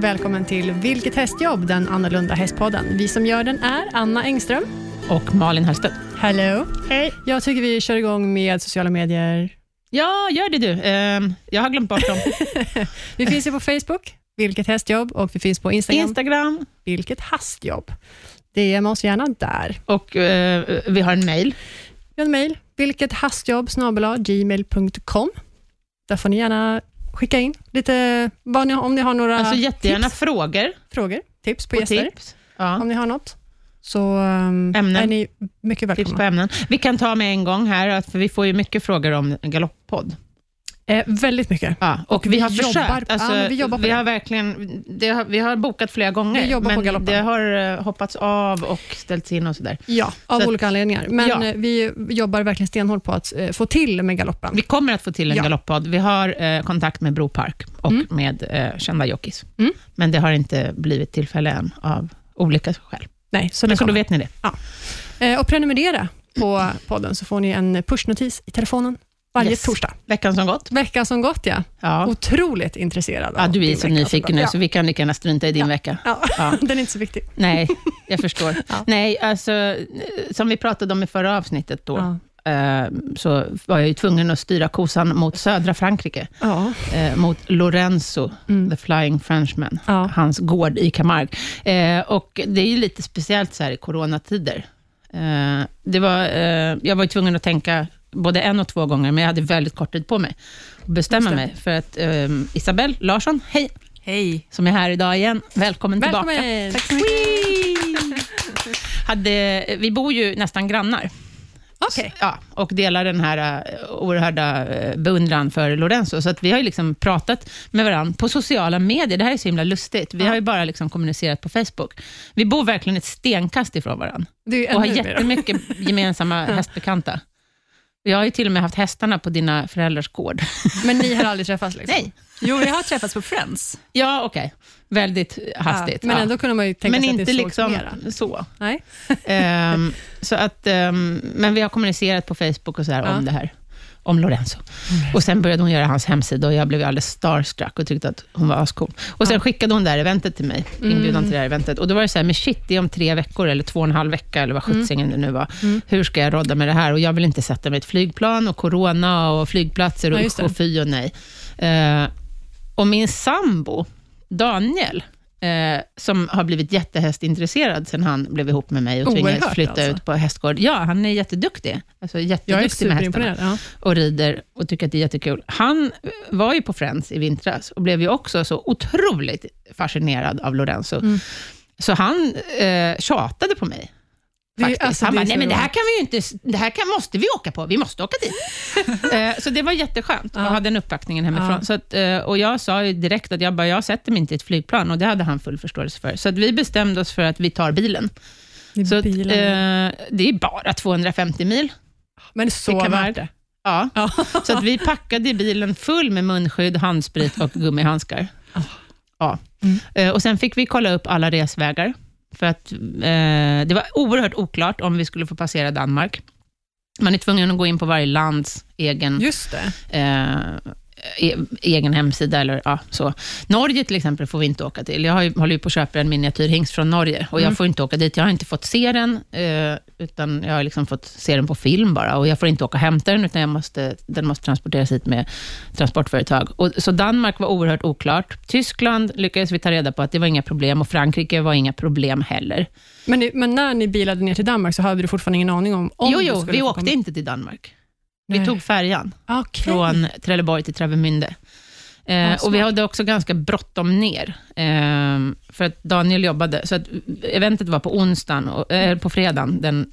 välkommen till Vilket hästjobb, den annorlunda hästpodden. Vi som gör den är Anna Engström. Och Malin Hellstedt. Hello. Hej. Jag tycker vi kör igång med sociala medier. Ja, gör det du. Ehm, jag har glömt bort dem. Vi finns ju på Facebook, Vilket hästjobb, och vi finns på Instagram, Instagram Vilket hastjobb. DM oss gärna där. och eh, vi har en mail. Vi har en mejl, vilket hastjobb gmail.com. Där får ni gärna skicka in lite, ni, om ni har några Alltså jättegärna tips, frågor frågor, tips på gäster, tips. Ja, om ni har något. Så um, är ni mycket tips på välkomna. ämnen. Vi kan ta med en gång här, för vi får ju mycket frågor om galoppodd. Eh, väldigt mycket. Ja, och, Och vi, vi har jobbar- försökt. Alltså, ja, vi jobbar på vi det. har verkligen, det har, vi har bokat flera gånger, Vi jobbar på men galoppen. det har eh, hoppats av och ställts in och sådär. Ja, av Så att- olika anledningar. Men Ja. eh, vi jobbar verkligen stenhårt på att eh, få till med galoppen. Vi kommer att få till en Ja. galoppodd. Vi har eh, kontakt med Bro Park och Mm. med eh, kända jockeys. Mm. Men det har inte blivit tillfälle än, av olika skäl. Nej, så Men så då vet ni det. Eh, och prenumerera på podden, så får ni en pushnotis i telefonen varje Yes. torsdag. Veckan som gått. Veckan som gått, ja. Ja. Otroligt intresserad Ja, av du är så nyfiken nu, så vi kan lika gärna strunta i din vecka. Ja. Ja. Ja. Den är inte så viktig. Nej, jag förstår. Ja. Nej, alltså, som vi pratade om i förra avsnittet, då, Ja. eh, så var jag ju tvungen att styra kosan mot södra Frankrike, Ja. eh, mot Lorenzo, Mm. the flying Frenchman, Ja. hans gård i Camargue. Eh, och det är ju lite speciellt så här i coronatider. Det var, jag var ju tvungen att tänka både en och två gånger, men jag hade väldigt kort tid på mig att bestämma mig. För att eh, Isabelle Larsson, hej, Hej. som är här idag igen. Välkommen, Välkommen! tillbaka. Tack så mycket. Hade, vi bor ju nästan grannar. Okej. Ja, och delar den här uh, oerhörda uh, beundran för Lorenzo. Så att vi har ju liksom pratat med varandra på sociala medier. Det här är så himla lustigt. Vi Ja. har ju bara liksom kommunicerat på Facebook. Vi bor verkligen ett stenkast ifrån varandra och har jättemycket gemensamma hästbekanta. Vi har ju till och med haft hästarna på dina föräldrars gård. Men ni har aldrig träffats? Liksom. Nej. Jo, vi har träffats på Friends. Ja, okej. Väldigt hastigt. Men ja. ändå kunde man ju tänka Men sig inte att det liksom mera. så. Nej. Ehm, så att, ehm, men vi har kommunicerat på Facebook och så här Ja. om det här, om Lorenzo. Och sen började hon göra hans hemsida och jag blev alldeles starstruck och tyckte att hon var ascool. Och sen Ja. skickade hon det här eventet till mig, inbjudan Mm. till det här eventet. Och då var det så här, men shit, det är om tre veckor, eller två och en halv vecka, eller vad sjuttsingen det nu var. Mm. Hur ska jag rodda med det här? Och jag vill inte sätta mig i ett flygplan, och corona, och flygplatser, och Ja, usch och fy och nej. Eh, och min sambo, Daniel, eh, som har blivit jättehästintresserad sen han blev ihop med mig och tvingades Oerhört, flytta alltså. ut på hästgård. Ja, han är jätteduktig. Alltså jätteduktig med hästarna. Ja. och rider och tycker att det är jättekul. Han var ju på Friends i vintras och blev ju också så otroligt fascinerad av Lorenzo. Mm. Så han eh, tjatade på mig. Det Faktiskt. alltså, han det bara, nej men det här roligt." kan vi ju inte, det här kan, måste vi åka på, vi måste åka dit. eh, så det var jätteskönt att ha den uppbackningen hemifrån. Ja. Så att, eh, och jag sa direkt att jag, bara, jag sätter mig inte i ett flygplan och det hade han full förståelse för. Så att vi bestämde oss för att vi tar bilen. I Så att, eh, det är bara 250 mil. Men så det värt det. Ja. Ja. Så att vi packade bilen full med munskydd, handsprit och gummihandskar. Ja. Mm. Och Sen fick vi kolla upp alla resvägar, för att eh, det var oerhört oklart om vi skulle få passera Danmark. Man är tvungen att gå in på varje lands egen, Just det. eh, egen hemsida. Eller, ja, så. Norge till exempel får vi inte åka till. Jag har håller ju på att köpa en miniatyrhingst från Norge och Mm. jag får inte åka dit. Jag har inte fått se den, eh, utan jag har liksom fått se den på film bara. Och Jag får inte åka och hämta den, utan jag måste, den måste transporteras hit med transportföretag. Och, så Danmark var oerhört oklart. Tyskland lyckades vi ta reda på att det var inga problem och Frankrike var inga problem heller. Men, men när ni bilade ner till Danmark så hade du fortfarande ingen aning om, om jo, jo, vi åkte komma- inte till Danmark. Vi Nej. tog färjan. Okej. från Trelleborg till Travemünde. Eh, och vi hade också ganska bråttom ner, eh, för att Daniel jobbade. Så att eventet var på onsdagen, och, eh, på fredagen den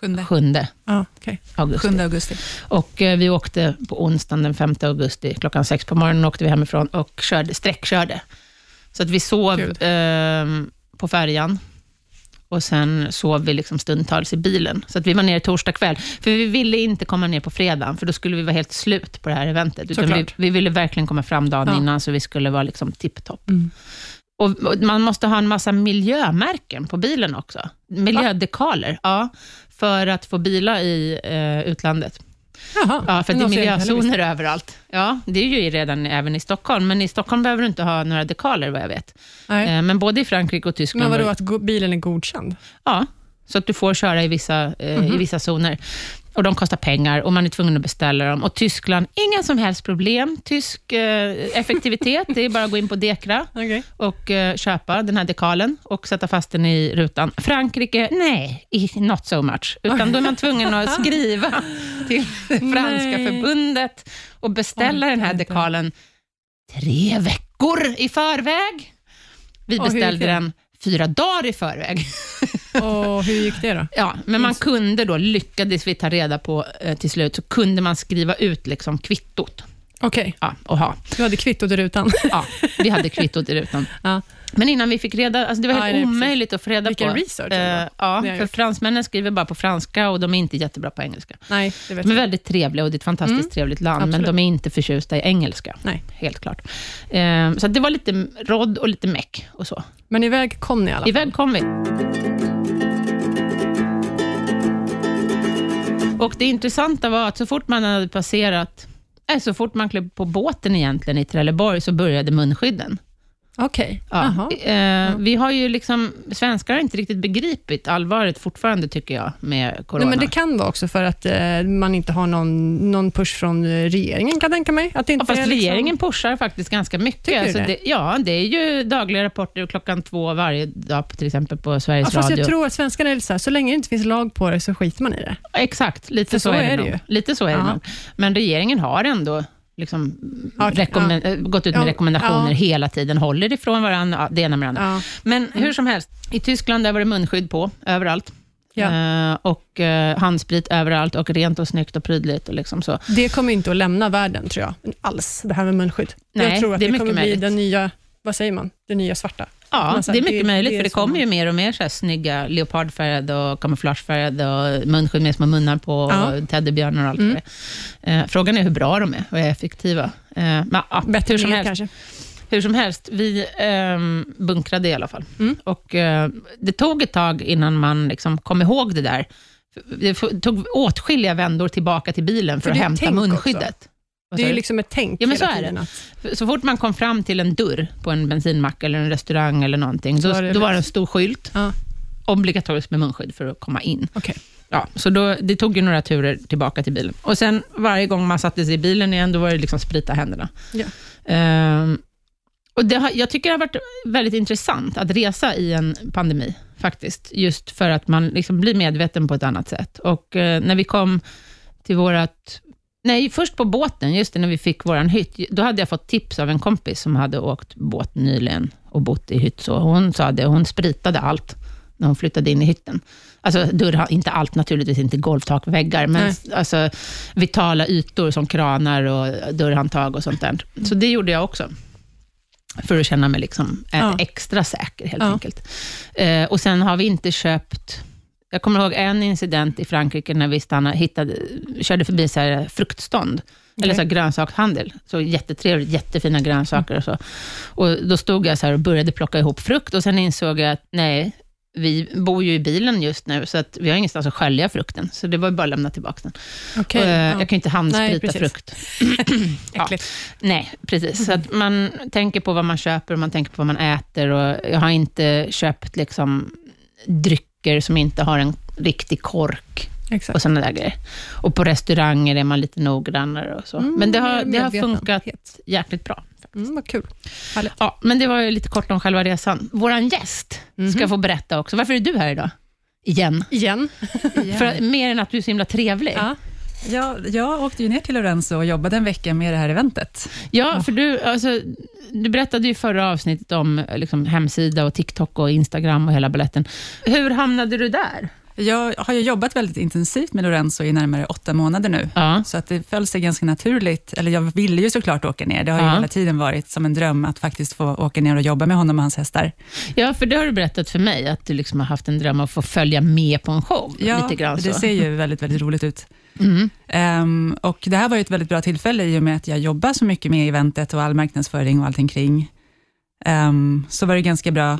Sjunde. 7 Ja, okej. augusti. 7 augusti. Och eh, vi åkte på onsdagen den 5 augusti, klockan sex på morgonen åkte vi hemifrån och körde, sträckkörde. Så att vi sov eh, på färjan och sen sov vi liksom stundtals i bilen. Så att vi var nere torsdag kväll. För vi ville inte komma ner på fredagen, för då skulle vi vara helt slut på det här eventet. Utan vi, vi ville verkligen komma fram dagen Ja. innan, så vi skulle vara liksom tipptopp. Mm. Och, och man måste ha en massa miljömärken på bilen också. Miljödekaler, ja, för att få bila i eh, utlandet. Jaha, Ja, för det är miljözoner överallt. Ja, det är ju redan även i Stockholm, men i Stockholm behöver du inte ha några dekaler vad jag vet. Nej. Eh, Men både i Frankrike och Tyskland... Men vadå, att bilen är godkänd? Ja, så att du får köra i vissa, eh, i vissa zoner. Och De kostar pengar och man är tvungen att beställa dem. Och Tyskland, inga som helst problem. Tysk eh, effektivitet, det är bara att gå in på Dekra Okay. och eh, köpa den här dekalen och sätta fast den i rutan. Frankrike, nej, not so much. Utan då är man tvungen att skriva till franska förbundet och beställa Orkar den här dekalen tre veckor i förväg. Vi beställde det? den fyra dagar i förväg. Och hur gick det då? Ja, men man kunde då, lyckades vi ta reda på eh, till slut, så kunde man skriva ut liksom kvittot. Okej, Ja, och ha. du hade kvittot i rutan. Ja, vi hade kvittot i rutan. Ja. Men innan vi fick reda, alltså det var Ja, helt precis. omöjligt att få reda Vilken på. research Eh, ja, för gjort. fransmännen skriver bara på franska och de är inte jättebra på engelska. Nej, det vet De är jag. väldigt trevliga och det är ett fantastiskt Mm, trevligt land, absolut. men de är inte förtjusta i engelska. Nej. Helt klart. Eh, så det var lite rodd och lite meck och så. Men iväg kom ni i alla fall? Iväg kom vi. Och det intressanta var att så fort man hade passerat, äh, så fort man klev på båten egentligen i Trelleborg, så började munskydden. Okej. Ja. Jaha. Eh, Vi har ju liksom, svenskar har inte riktigt begripit allvaret fortfarande, tycker jag, med corona. Nej, men det kan vara också för att eh, man inte har någon, någon push från regeringen, kan jag tänka mig. Att det inte Ja, fast är liksom- regeringen pushar faktiskt ganska mycket. Tycker du Alltså det? det, ja, det är ju dagliga rapporter klockan två varje dag, på, till exempel på Sveriges Ja, fast Radio. jag tror att svenskarna är lite så här, så länge det inte finns lag på det så skiter man i det. Exakt, lite För så, är det, nog. ju. Lite så är det Ja. nog. Men regeringen har ändå liksom Okej, rekommen- äh, gått ut med Ja, rekommendationer ja. hela tiden, håller ifrån varandra, ja, det ena med det andra. Ja. Men hur som helst, i Tyskland där var det munskydd på, överallt. Ja. Eh, och eh, handsprit överallt och rent och snyggt och prydligt. Och liksom så. Det kommer inte att lämna världen, tror jag, alls, det här med munskydd. Nej, jag tror att det det, kommer bli möjligt. den nya, vad säger man, det nya svarta. Ja, det är mycket det- möjligt, det är för det kommer man- ju mer och mer så här snygga leopardfärgade och kamouflagefärgade och munskydd med små munnar på Ja. och teddybjörnar och allt Mm. det. Eh, Frågan är hur bra de är och är effektiva. Eh, men, ja, Bättre hur som helst. kanske. Hur som helst, vi ehm, bunkrade i alla fall. Mm. Och, eh, det tog ett tag innan man liksom kom ihåg det där. Det tog åtskilliga vändor tillbaka till bilen för, För att hämta tänk också. Det är ju liksom ett tänk Ja, men så är det. Att, Så fort man kom fram till en dörr på en bensinmack eller en restaurang eller någonting, Så då, var det då var det en stor skylt, ja, obligatoriskt med munskydd för att komma in. okej. Ja, så då, det tog ju några turer tillbaka till bilen. Och sen varje gång man satte sig i bilen igen, då var det liksom sprita händerna. Ja. Ehm, och det har, jag tycker det har varit väldigt intressant att resa i en pandemi, faktiskt. Just för att man liksom blir medveten på ett annat sätt. Och eh, när vi kom till vårt... Nej, först på båten, just det, när vi fick vår hytt, då hade jag fått tips av en kompis som hade åkt båt nyligen och bott i hytt. Så hon sa det, hon spritade allt när hon flyttade in i hytten. Alltså dörrar, inte allt naturligtvis, inte golvtak väggar, men Nej. alltså, vitala ytor som kranar och dörrhandtag och sånt där. Så det gjorde jag också. För att känna mig liksom, Ja. extra säker, helt Ja. enkelt. Eh, och sen har vi inte köpt... Jag kommer ihåg en incident i Frankrike när vi stannade, hittade, körde förbi så här fruktstånd. Eller så här grönsakshandel. Så jättetrevligt, jättefina grönsaker och så. Och då stod jag så här och började plocka ihop frukt och sen insåg jag att nej, vi bor ju i bilen just nu, så att vi har ingenstans att skölja frukten. Så det var bara att lämna tillbaka den. Okej, Eh, ja. Jag kan ju inte handsprita Nej, frukt. Ja. Nej, precis. Så att man tänker på vad man köper och man tänker på vad man äter. Och jag har inte köpt liksom drycker som inte har en riktig kork Exakt. och sådana där grejer. Och på restauranger är man lite noggrannare och så. Mm, Men det har, det har funkat jäkligt bra. Mm, vad kul. Härligt. Ja, men det var ju lite kort om själva resan. Vår gäst Mhm. ska få berätta också. Varför är du här idag? Igen. Igen. För, mer än att du är så himla trevlig. Ja. Ja, jag åkte ju ner till Lorenzo och jobbade en vecka med det här eventet. Ja, för du, alltså, du berättade ju i förra avsnittet om liksom, hemsida och TikTok och Instagram och hela balletten. Hur hamnade du där? Jag har ju jobbat väldigt intensivt med Lorenzo i närmare åtta månader nu, Ja. så att det föll sig ganska naturligt. Eller jag ville ju såklart åka ner. Det har ju Ja. hela tiden varit som en dröm att faktiskt få åka ner och jobba med honom och hans hästar. ja, för det har du berättat för mig, att du liksom har haft en dröm att få följa med på en show. lite grann så. det ser ju väldigt, väldigt roligt ut. Mm. Ehm, och Det här var ju ett väldigt bra tillfälle i och med att jag jobbar så mycket med eventet och all marknadsföring och allting kring. Um, så var det ganska bra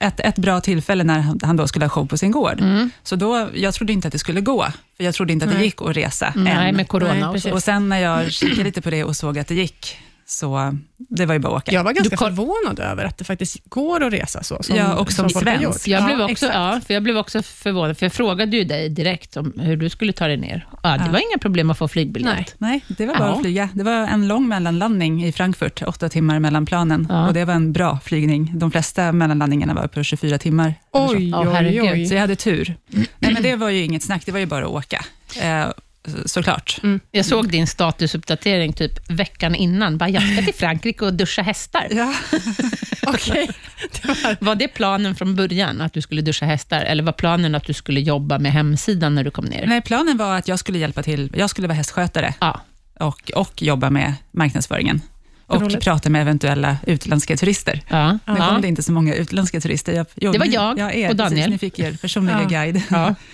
ett, ett bra tillfälle när han, då skulle ha show på sin gård. Mm. Så då, jag trodde inte att det skulle gå, för jag trodde inte att det gick att resa Nej, än. med corona Nej, och. Och sen när jag kikade lite på det och såg att det gick, så det var ju bara att åka. Jag var ganska Du koll- förvånad över att det faktiskt går att resa så. Som, Ja, och som har svensk. Jag, blev Ja, också, exakt. ja, för jag blev också förvånad, för jag frågade ju dig direkt om hur du skulle ta dig ner. Ja, det Ja. var inga problem att få flygbiljett. Nej. Nej, det var bara Ja. att flyga. Det var en lång mellanlandning i Frankfurt, åtta timmar mellan planen. Ja. Och det var en bra flygning. De flesta mellanlandningarna var på 24 timmar. eller så. Oj, Ja, oj, oj. Så jag hade tur. Nej, men det var ju inget snack, det var ju bara att åka. Eh, så- såklart. Jag såg din statusuppdatering typ veckan innan. Bara, jag ska till Frankrike och duscha hästar. Ja. Okej. Det var- Var det planen från början, att du skulle duscha hästar? Eller var planen att du skulle jobba med hemsidan när du kom ner? Nej, planen var att jag skulle hjälpa till. Jag skulle vara hästskötare Ja. och, och jobba med marknadsföringen. Och Roligt. prata med eventuella utländska turister. Ja. Ja. kom det inte så många utländska turister. Jag, jo, Det var jag ja, er, och Daniel. Precis, ni fick er personliga Ja. guide. Ja.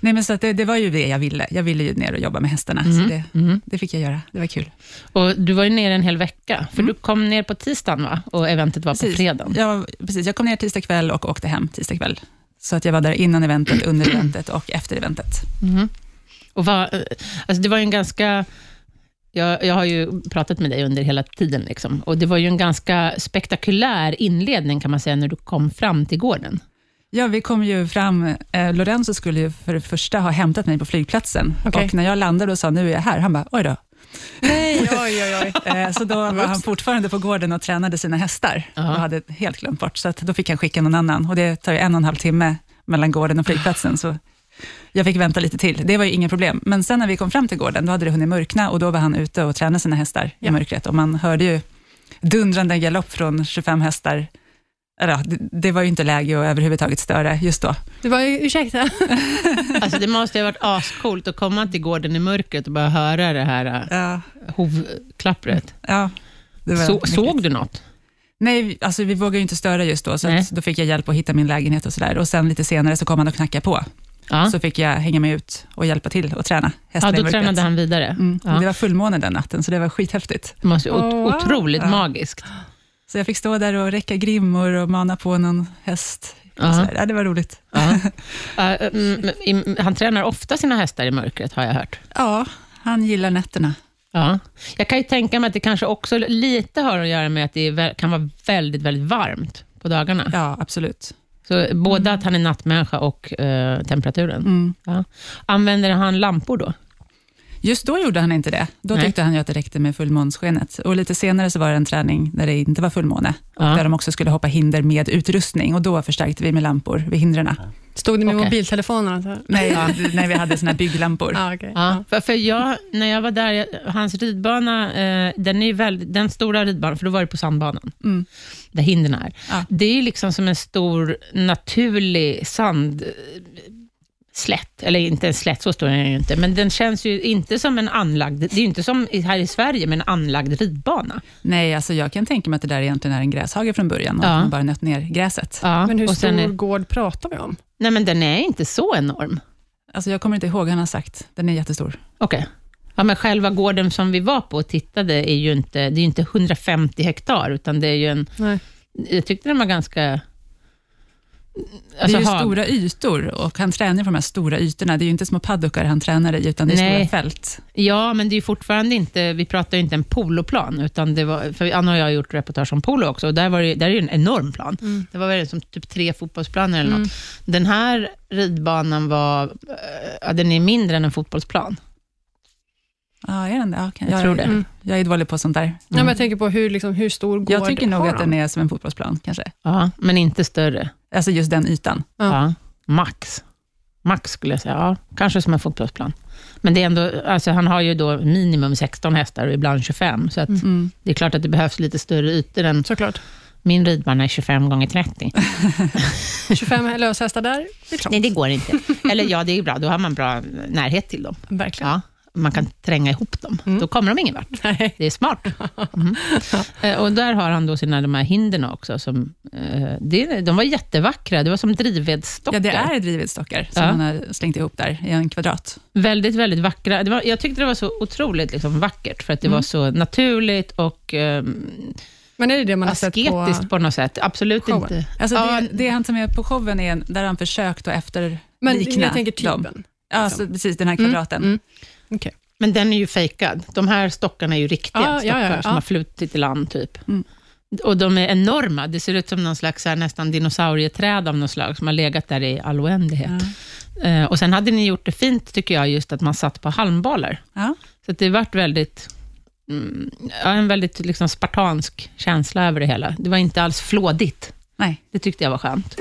Nej, men så det, det var ju det jag ville. Jag ville ju ner och jobba med hästarna, så det, Mm. det fick jag göra. Det var kul. Och du var ju nere en hel vecka, för du kom ner på tisdagen va? och eventet var på Precis. fredagen. Jag, precis, jag kom ner tisdag kväll och åkte hem tisdag kväll. Så att jag var där innan eventet, under eventet och efter eventet. Mhm. Och vad, eh, alltså det var ju en ganska... Jag, jag har ju pratat med dig under hela tiden, liksom, och det var ju en ganska spektakulär inledning, kan man säga, när du kom fram till gården. Ja, vi kom ju fram, eh, Lorenzo skulle ju för det första ha hämtat mig på flygplatsen. Okej. Och när jag landade och sa nu är jag här, han bara oj då. Nej, oj, oj, oj. Eh, så då var han fortfarande på gården och tränade sina hästar. Ja. Och hade helt glömt bort, så då fick han skicka någon annan. Och det tar ju en och en halv timme mellan gården och flygplatsen, så jag fick vänta lite till. Det var ju inga problem. Men sen när vi kom fram till gården, då hade det hunnit mörkna och då var han ute och tränade sina hästar Ja. i mörkret. Och man hörde ju dundrande galopp från 25 hästar. Ja, det, det var ju inte läge att överhuvudtaget störa just då. Det var ju, ursäkta. Alltså det måste ju ha varit ascoolt att komma till gården i mörkret och bara höra det här äh, Ja, hovklappret. ja, det var Så, såg du något? Nej, alltså vi vågade ju inte störa just då, så då fick jag hjälp att hitta min lägenhet och sådär. Och sen lite senare så kom han och knackade på. Ja, Så fick jag hänga mig ut och hjälpa till och träna ja hästarna i då tränade han vidare. Mm. Ja. Det var fullmåne den natten, så det var skithäftigt. Det måste wow. otroligt Ja. magiskt. Så jag fick stå där och räcka grimmor och mana på någon häst. Där. Ja, det var roligt. Mm, i- han tränar ofta sina hästar i mörkret, har jag hört. Ja, han gillar nätterna. Ja. Jag kan ju tänka mig att det kanske också lite har att göra med att det kan vara väldigt, väldigt varmt på dagarna. Ja, absolut. Så både att han är nattmänniska och eh, temperaturen. Mm. Ja. Använder han lampor då? Just då gjorde han inte det. Då Nej. tyckte han ju att det räckte med fullmånsskenet. Och lite senare så var det en träning där det inte var fullmåne. Och Ja. där de också skulle hoppa hinder med utrustning. Och då förstärkte vi med lampor vid hindren. Stod ni med Okej. mobiltelefonerna? Så? Nej, när vi hade såna här bygglampor. Ah, okay. Ja, för, för jag, när jag var där, jag, hans ridbana, eh, den, är ju väldigt, den stora ridbanan, för då var det på sandbanan, Mm. där hindren är. Ja. Det är liksom som en stor naturlig sand slätt, eller inte en slätt, så stor är den ju inte, men den känns ju inte som en anlagd, det är ju inte som här i Sverige med en anlagd ridbana. Nej, alltså jag kan tänka mig att det där egentligen är en gräshage från början. Och Ja. att man bara nött ner gräset. Ja, Men hur och stor är, gård pratar vi om? Nej, men den är inte så enorm. Alltså jag kommer inte ihåg, han har sagt. Den är jättestor. Okej. Ja, men själva gården som vi var på och tittade är ju inte, det är ju inte 150 hektar, utan det är ju en, Nej. jag tyckte den var ganska... det är ju ha- stora ytor och han tränar på de här stora ytorna. Det är ju inte små paddockar han tränar i, utan det är Nej. stora fält. Ja, men det är ju fortfarande inte, vi pratar ju inte en poloplan, utan det var, för Anna och jag har gjort reportage om polo också, och där, var det, där är ju en enorm plan. Mm. Det var väl som typ tre fotbollsplaner eller något. Den här ridbanan var, eh, ja, den är mindre än en fotbollsplan. Ja, är den det? Ja, okej. Jag tror det. Mm. Jag är dålig på sånt där. Ja, men jag tänker på hur, liksom, hur stor gård Jag tycker nog har att den de? är som en fotbollsplan, kanske. Ja, men inte större. Alltså just den ytan. Ja. Ja. Max. Max skulle jag säga. Ja, kanske som en fotbollsplan. Men det är ändå, alltså han har ju då minimum 16 hästar och ibland 25, så att Mm. det är klart att det behövs lite större ytor än Såklart. min ridbana är 25 gånger 30. 25 löshästar där, det. Nej, det går inte. Eller ja, det är bra. Då har man bra närhet till dem. Verkligen. Ja, man kan tränga ihop dem. Mm. Då kommer de ingen vart. Nej. Det är smart. Mhm. Eh, Och där har han då sina de här hinderna också. Som, eh, det, de var jättevackra. Det var som drivvedsstockar. Ja, det är drivvedsstockar som Ja. man har slängt ihop där i en kvadrat. Väldigt, väldigt vackra. Det var, jag tyckte det var så otroligt liksom, vackert, för att det Mm. var så naturligt och ehm, Men är det det man har sett asketiskt på... på, något sätt. Absolut showen. inte. Alltså Ja, det, det han tar med på showen är, där han försökt att efterlikna Men jag tänker dem. Ja, alltså, precis den här kvadraten. Mm. Okej. Men den är ju fejkad. De här stockarna är ju riktiga Ja, ja, stockar ja, som ja. har flutit i land, typ. Mm. Och de är enorma. Det ser ut som någon slags så här, nästan dinosaurieträd av något slag, som har legat där i all oändlighet. Eh, och sen hade ni gjort det fint, tycker jag, just att man satt på halmbalar. Ja. Så det vart väldigt, mm, ja, en väldigt liksom spartansk känsla över det hela. Det var inte alls flådigt. Nej. Det tyckte jag var skönt.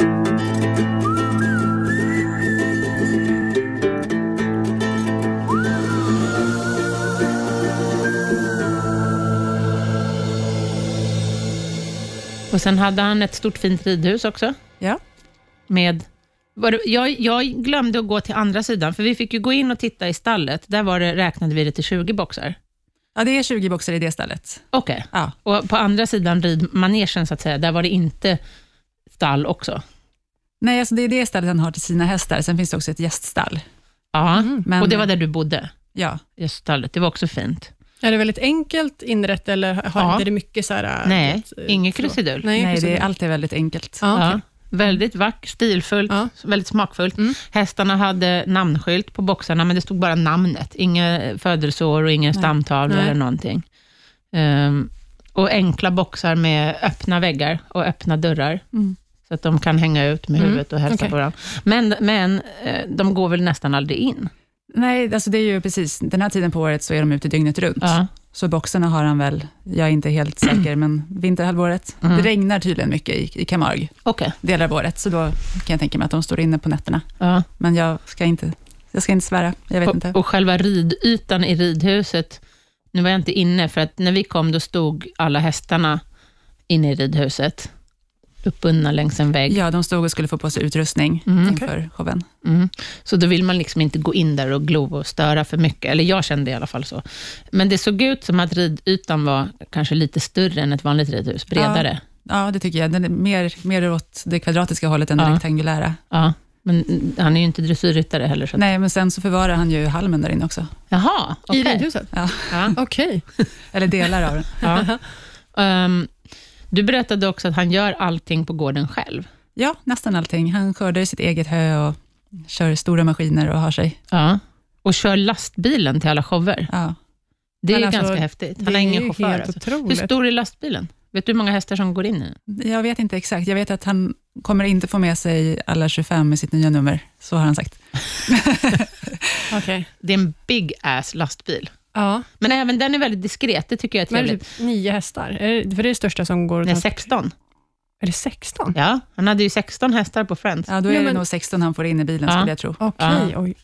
Och sen hade han ett stort fint ridhus också. Ja. Med, det, jag, jag glömde att gå till andra sidan, för vi fick ju gå in och titta i stallet. Där var det, räknade vi det till 20 boxar. ja, det är 20 boxar i det stället. Okej. Ja. Och på andra sidan ridmanegen, så att säga, där var det inte stall också? Nej, alltså det är det stället han har till sina hästar. Sen finns det också ett gäststall. Ja, Men, och det var där du bodde? Ja, Just stallet. Det var också fint. Är det väldigt enkelt inrett eller har Ja. inte det mycket så här... Nej, vet, eh, inget krusidull. Nej, nej, det är, allt är väldigt enkelt. Ja, okej. Ja, väldigt vackert, stilfullt, Ja. väldigt smakfullt. Mm. Hästarna hade namnskylt på boxarna, men det stod bara namnet. Inga födelseår och inga Nej. stamtavlor Nej. eller någonting. Ehm, och enkla boxar med öppna väggar och öppna dörrar, Mm. så att de kan hänga ut med Mm, huvudet och hälsa okej. på varandra. Men, men eh, de går väl nästan aldrig in? Nej, alltså det är ju precis, den här tiden på året så är de ute dygnet runt. Ja. Så boxarna har han väl, jag är inte helt säker, men vinterhalvåret. Mm. Det regnar tydligen mycket i, i Camargue, Okej. delar av året, så då kan jag tänka mig att de står inne på nätterna. Ja. Men jag ska inte, jag ska inte svära, jag vet Och, inte. och själva ridytan i ridhuset, nu var jag inte inne, för att när vi kom, då stod alla hästarna inne i ridhuset, uppbundna längs en vägg. Ja, de stod och skulle få på sig utrustning Mm. inför showen. Mm. Så då vill man liksom inte gå in där och glo och störa för mycket, eller jag kände i alla fall så. Men det såg ut som att ridytan var kanske lite större än ett vanligt ridhus, bredare. Ja, det tycker jag. Den är mer, mer åt det kvadratiska hållet än det Ja. rektangulära. Ja. Men han är ju inte dressyrryttare heller. Så. Nej, men sen så förvarar han ju halmen där inne också. Jaha, I okej. ridhuset? Ja, Ja. Okej. eller delar av den. Ja. Ehm, du berättade också att han gör allting på gården själv. Ja, nästan allting. Han skördar i sitt eget hö och kör stora maskiner och har sig. Ja. Och kör lastbilen till alla shower. Ja. Det är alltså, ganska häftigt. Han har är ingen chaufför. Alltså. Hur stor är lastbilen? Vet du hur många hästar som går in i den? Jag vet inte exakt. Jag vet att han kommer inte få med sig alla 25 med sitt nya nummer. Så har han sagt. Okej. Det är en big ass lastbil. Ja, Men även den är väldigt diskret. Det tycker jag är men är det trevligt. typ nio hästar? Är det, för det är det största som går... att Nej, transportera. 16. Är det 16? Ja, han hade ju 16 hästar på Friends. Ja, då är Ja, det men- nog 16 han får in i bilen, Ja. skulle jag tro. Okej, Ja. oj.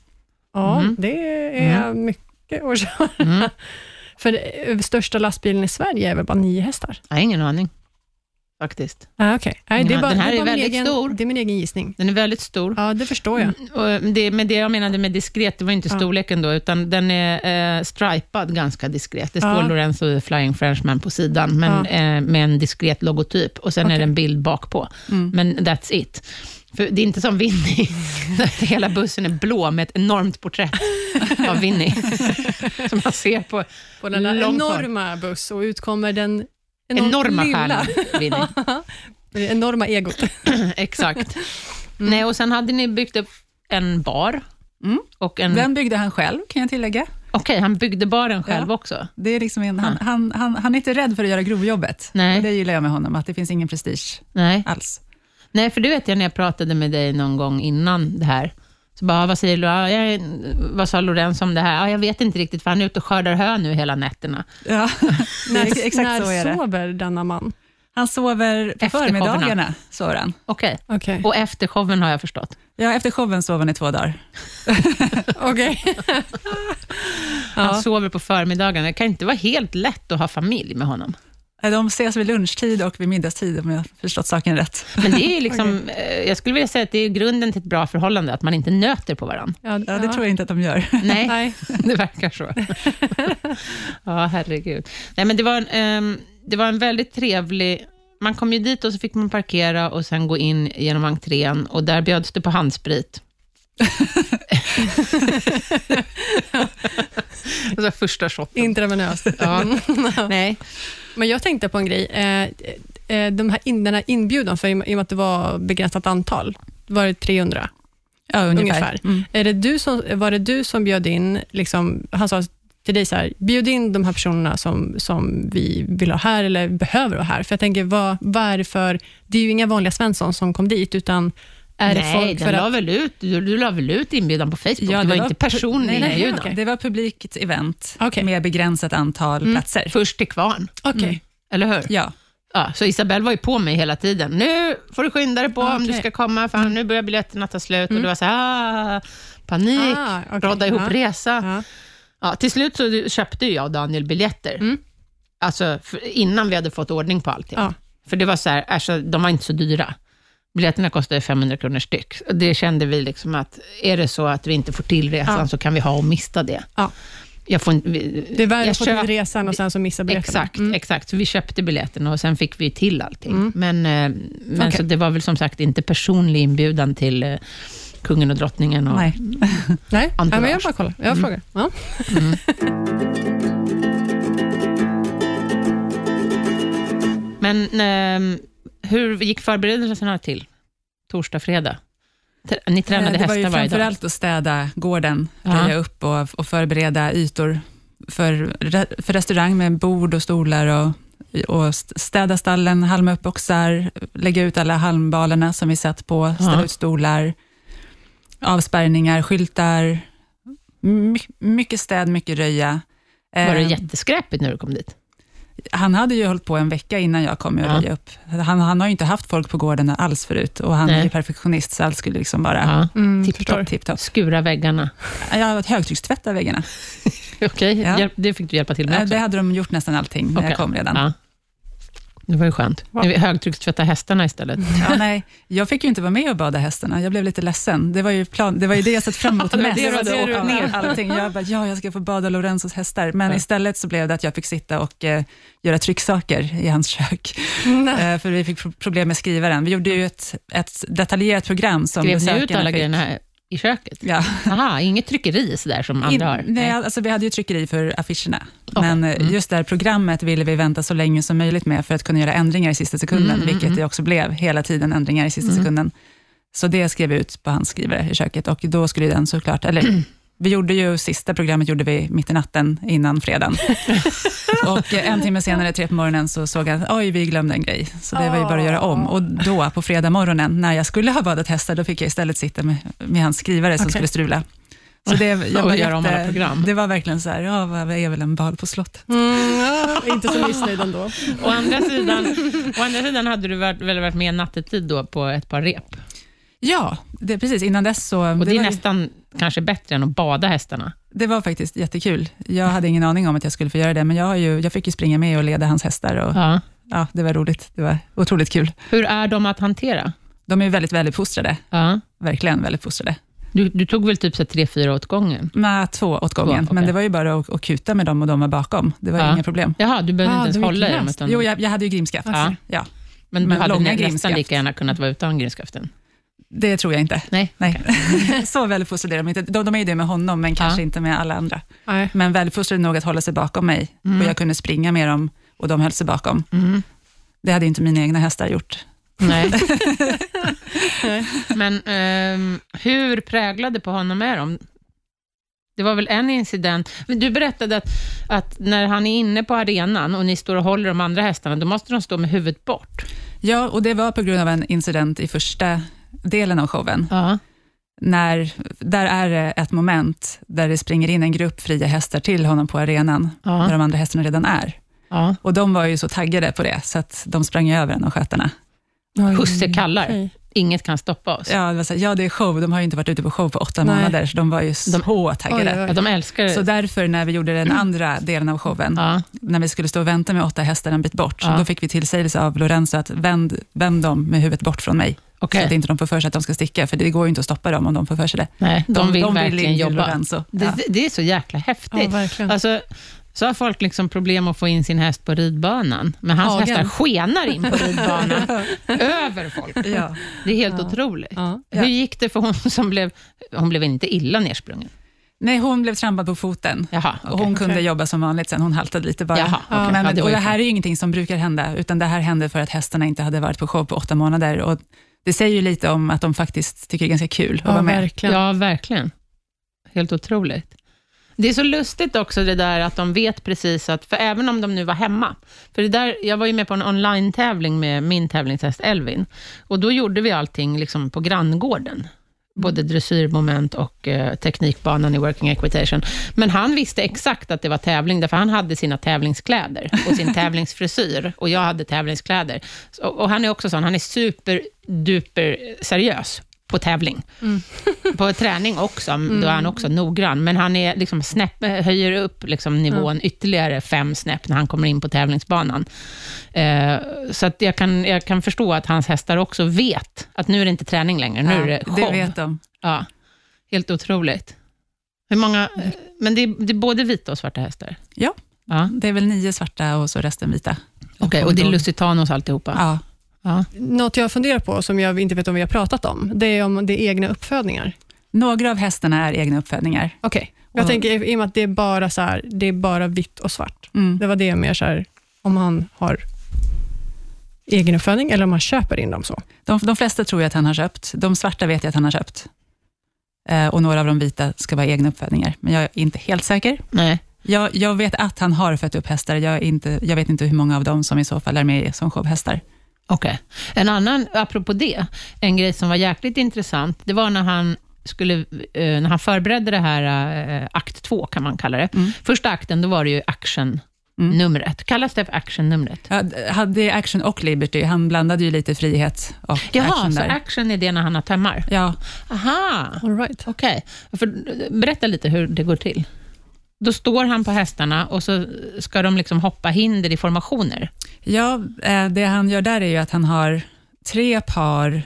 Ja, Mhm. det är mycket att köra. Mm. För eh, största lastbilen i Sverige är väl bara nio hästar? Jag har ingen aning, faktiskt. Ah, Okej, Nej, det är bara, den här det är är väldigt egen, stor. Det är min egen gissning. Den är väldigt stor. Ja, det förstår jag. Mm, och det, men det jag menade med diskret, det var inte Ja. storleken då, utan den är eh, stripad ganska diskret. Det står Ja. Lorenzo Flying Frenchman på sidan, men, Ja. eh, med en diskret logotyp. Och sen är Okej. det en bild bak på. Mm. Men that's it. För det är inte som Winnie, hela bussen är blå med ett enormt porträtt av Winnie, som man ser på På den där långt håll. enorma buss och ut kommer den enormt enorma lilla. Det enorma egot. Exakt. Nej, och sen hade ni byggt upp en bar. Mm. Och en, Den byggde han själv, kan jag tillägga. Okej, han byggde baren själv Ja. också. Det är liksom en, han, han, han, han är inte rädd för att göra grovjobbet. Nej. Det gillar jag med honom, att det finns ingen prestige Nej. alls. Nej, för det vet jag när jag pratade med dig någon gång innan det här. Så bara, vad säger du? Vad sa Lorenz om det här? Ja, jag vet inte riktigt, för han är ute och skördar hö nu hela nätterna. Ja, När, ex- exakt när så är det. sover denna man? Han sover på Efter förmiddagarna, sover han. Okej. Okej. Och efter showen har jag förstått. Ja, efter showen sover han i två dagar. Okej. Han ja. sover på förmiddagarna. Det kan inte vara helt lätt att ha familj med honom. De ses vid lunchtid och vid middagstid, om jag har förstått saken rätt. Men det är ju liksom, eh, jag skulle vilja säga att det är grunden till ett bra förhållande, att man inte nöter på varandra. Ja, Ja, det tror jag inte att de gör. Nej, Nej. det verkar så. ja, herregud. Nej, men det, var en, ehm, det var en väldigt trevlig... Man kom ju dit och så fick man parkera och sen gå in genom entrén och där bjöds det på handsprit. och så första shotten. Intravenöst. Ja. Nej. Men jag tänkte på en grej. Eh, eh, de här in, den här inbjudan, för i och med att det var begränsat antal, var det 300? Ja, ungefär. Ungefär. Mm. Är det du som, var det du som bjöd in, liksom, han sa till dig så här, bjud in de här personerna som, som vi vill ha här, eller behöver ha här. För jag tänker, vad, vad är det för, det är ju inga vanliga Svensson som kom dit, utan är Nej, folk den för la att... väl ut, du, du la väl ut inbjudan på Facebook? Ja, det var det var inte personlig Nej, nej, inbjudan. okej. Det var publikt event Okej. med begränsat antal Mm. platser. Först till kvarn, Okej. Mm. eller hur? Ja, Ja, så Isabelle var ju på mig hela tiden. Nu får du skynda dig på om du ska komma, för nu börjar biljetterna ta slut. Och Mm. det var så här, ah, panik, Ah, okej. rådda ihop Ja. resa. Ja. Ja, till slut så köpte jag och Daniel biljetter, Mm. alltså innan vi hade fått ordning på allting. För det var så här, alltså, de var inte så dyra. Biljetterna kostade 500 kronor styck. Det kände vi liksom att, är det så att vi inte får till resan, Ja. så kan vi ha och mista det. Ja. Jag får, vi- Det är värre att få till resan och sen så missa biljetterna. Exakt, Mm. exakt. Så vi köpte biljetterna och sen fick vi till allting. Mm. Men, eh, men Okej. så det var väl som sagt inte personlig inbjudan till eh, kungen och drottningen. Och, nej. Nej, ja, men jag bara kollar. Jag Mm. frågar. Ja. Mm. Men eh, hur gick förberedelserna till? Torsdag, fredag? Ni tränade Eh, det var hästar ju varje dag? framförallt att städa gården, Ja. röja upp och, och förbereda ytor för, för restaurang med bord och stolar och, och städa stallen, halma upp boxar, lägga ut alla halmbalarna som vi satt på, ställa Ja. ut stolar, avspärrningar, skyltar, My, mycket städ, mycket röja. Var det Eh, jätteskräpigt när du kom dit? Han hade ju hållit på en vecka innan jag kom med att Ja. röja upp. Han, han har ju inte haft folk på gården alls förut och han är Nej. ju perfektionist, så allt skulle liksom vara Ja. Mm, tipptopp. Skura väggarna. Jag har högtryckstvättat väggarna. Okej, Ja. hjälp- det fick du hjälpa till med Eh, också. Det hade de gjort nästan allting när Okej. jag kom redan. Ja. Det var ju skönt. Vi högtryckstvätta hästarna istället. Ja, nej, jag fick ju inte vara med och bada hästarna. Jag blev lite ledsen. Det var ju, plan, det, var ju det jag sett fram emot Det var mest. det du ner. allting. Jag bara, ja, jag ska få bada Lorenzos hästar. Men Ja. istället så blev det att jag fick sitta och eh, göra trycksaker i hans kök. Nej. Eh, för vi fick pro- problem med skrivaren. Vi gjorde ju ett, ett detaljerat program som Skrev ni ut alla grejerna här i köket? Ja. Aha, inget tryckeri sådär som andra har? Nej, alltså vi hade ju tryckeri för affischerna, Okej. men eh, Mm. just det här programmet ville vi vänta så länge som möjligt med, för att kunna göra ändringar i sista sekunden, Mm, mm, vilket mm. det också blev, hela tiden ändringar i sista Mm. sekunden. Så det skrev vi ut på hans skrivare i köket, och då skulle den såklart, eller vi gjorde ju, sista programmet gjorde vi mitt i natten, innan fredagen. och eh, en timme senare, tre på morgonen, så såg jag, oj, vi glömde en grej. Så det var ju bara att göra om. Och då, på fredag morgonen, när jag skulle ha badat hästar, då fick jag istället sitta med, med hans skrivare som Okej. skulle strula. Så det, jag var göra om alla program. Det var verkligen så här, ja, vad är väl en bal på slott? Mm, ja, inte så missnöjd ändå. Å andra sidan, å andra sidan hade du varit, väl varit med nattetid då på ett par rep? Ja, det, precis. Innan dess så... Och det, det, är nästan kanske bättre än att bada hästarna. det var faktiskt jättekul. Jag hade ingen aning om att jag skulle få göra det, men jag, har ju, jag fick ju springa med och leda hans hästar. Och, Ja. ja, det var roligt. Det var otroligt kul. Hur är de att hantera? De är väldigt väluppfostrade. Ja. Verkligen väluppfostrade. Du, du tog väl typ så tre, fyra åt gången? Med två åt gången, Två, men det var ju bara att, att kuta med dem och de var bakom. Det var Ja. inga problem. Jaha, du behövde Ah, inte ens hålla i dem? Utan, Jo, jag, jag hade ju grimskaft. Ja. Ja, men du men hade långa nä, nästan lika gärna kunnat vara utan grimskaften? Det tror jag inte. Nej. Nej. så väluppfostrade är de inte. De, de är ju det med honom, men kanske Ja. inte med alla andra. Nej. Men väluppfostrade nog att hålla sig bakom mig Mm. och jag kunde springa med dem och de höll sig bakom. Mm. Det hade inte mina egna hästar gjort. Nej. Men ehm, hur präglade på honom är de? Det var väl en incident. Du berättade att, att när han är inne på arenan och ni står och håller de andra hästarna, då måste de stå med huvudet bort. Ja, och det var på grund av en incident i första delen av showen. Ja. När, där är det ett moment där det springer in en grupp fria hästar till honom på arenan, där Ja. de andra hästarna redan är. ja. Och de var ju så taggade på det, så att de sprang över en av skötarna. Husse kallar. Okej. Inget kan stoppa oss. Ja, det var så, här, ja, det är show. De har ju inte varit ute på show på åtta Nej. månader, så de var ju så taggade. Oj, oj, Ja, de älskar Så det. därför, när vi gjorde den andra delen av showen, Ja. när vi skulle stå och vänta med åtta hästar en bit bort, Ja. då fick vi tillsägelse av Lorenzo att vänd, vänd dem med huvudet bort från mig, Okej. så att inte de får för sig att de ska sticka, för det går ju inte att stoppa dem om de får för sig det. Nej, de, vill verkligen in till jobba. Lorenzo. Det, Ja. det, det är så jäkla Ja, häftigt. verkligen. Alltså, så har folk liksom problem att få in sin häst på ridbanan, men hans Hagen. hästar skenar in på ridbanan över folk. Ja. Det är helt Ja. otroligt. Ja. Hur gick det för hon som blev, hon blev inte illa nersprungen? Nej, hon blev trampad på foten. Jaha, Och okej. hon kunde Okej. jobba som vanligt sen. Hon haltade lite bara. Jaha, okej. Men, Ja, det och det här är ju ingenting som brukar hända, utan det här hände för att hästarna inte hade varit på show på åtta månader. Och det säger ju lite om att de faktiskt tycker det är ganska kul att Ja, vara med. verkligen. Ja, verkligen. Helt otroligt. Det är så lustigt också det där att de vet precis att, för även om de nu var hemma, för det där, jag var ju med på en online-tävling med min tävlingshäst Elvin, och då gjorde vi allting liksom på granngården. Både dressyrmoment och eh, teknikbanan i working equitation. Men han visste exakt att det var tävling, därför han hade sina tävlingskläder och sin tävlingsfrisyr, och jag hade tävlingskläder. Så, och han är också sån, han är superduper seriös på tävling. På träning också, då är han också noggrann, men han är liksom snäpp, höjer upp liksom nivån ytterligare fem snäpp när han kommer in på tävlingsbanan. Eh, så att jag, kan, jag kan förstå att hans hästar också vet att nu är det inte träning längre, nu är det show. det vet de. Ja, helt otroligt. Hur många, men det är, det är både vita och svarta hästar? Ja. Ja. Det är väl nio svarta och så resten vita. Okej, och det är Lusitanos alltihopa? Ja. Ja. Något jag funderar på, som jag inte vet om vi har pratat om, det är om det är egna uppfödningar. Några av hästarna är egna uppfödningar. Okej. Jag Och- tänker i och med att det är bara, så här, det är bara vitt och svart. Mm. Det var det mer så här, om han har egen uppfödning eller om han köper in dem så. De, de flesta tror jag att han har köpt. De svarta vet jag att han har köpt. Eh, och några av de vita ska vara egna uppfödningar, men jag är inte helt säker. Nej. Jag, jag vet att han har fött upp hästar. Jag, inte, jag vet inte hur många av dem som i så fall är med som showhästar. Okej. En annan, apropå det, en grej som var jäkligt intressant, det var när han skulle, eh, när han förberedde det här, eh, akt två kan man kalla det. Mm. Första akten, då var det ju action-numret. Kallas det för action-numret? Ja, d- hade action och liberty. Han blandade ju lite frihet och Jaha, action så där. action är det när han har tömmar? Ja, Aha, All right. okej. För, berätta lite hur det går till. Då står han på hästarna och så ska de liksom hoppa hinder i formationer. ja eh, det han gör där är ju att han har tre par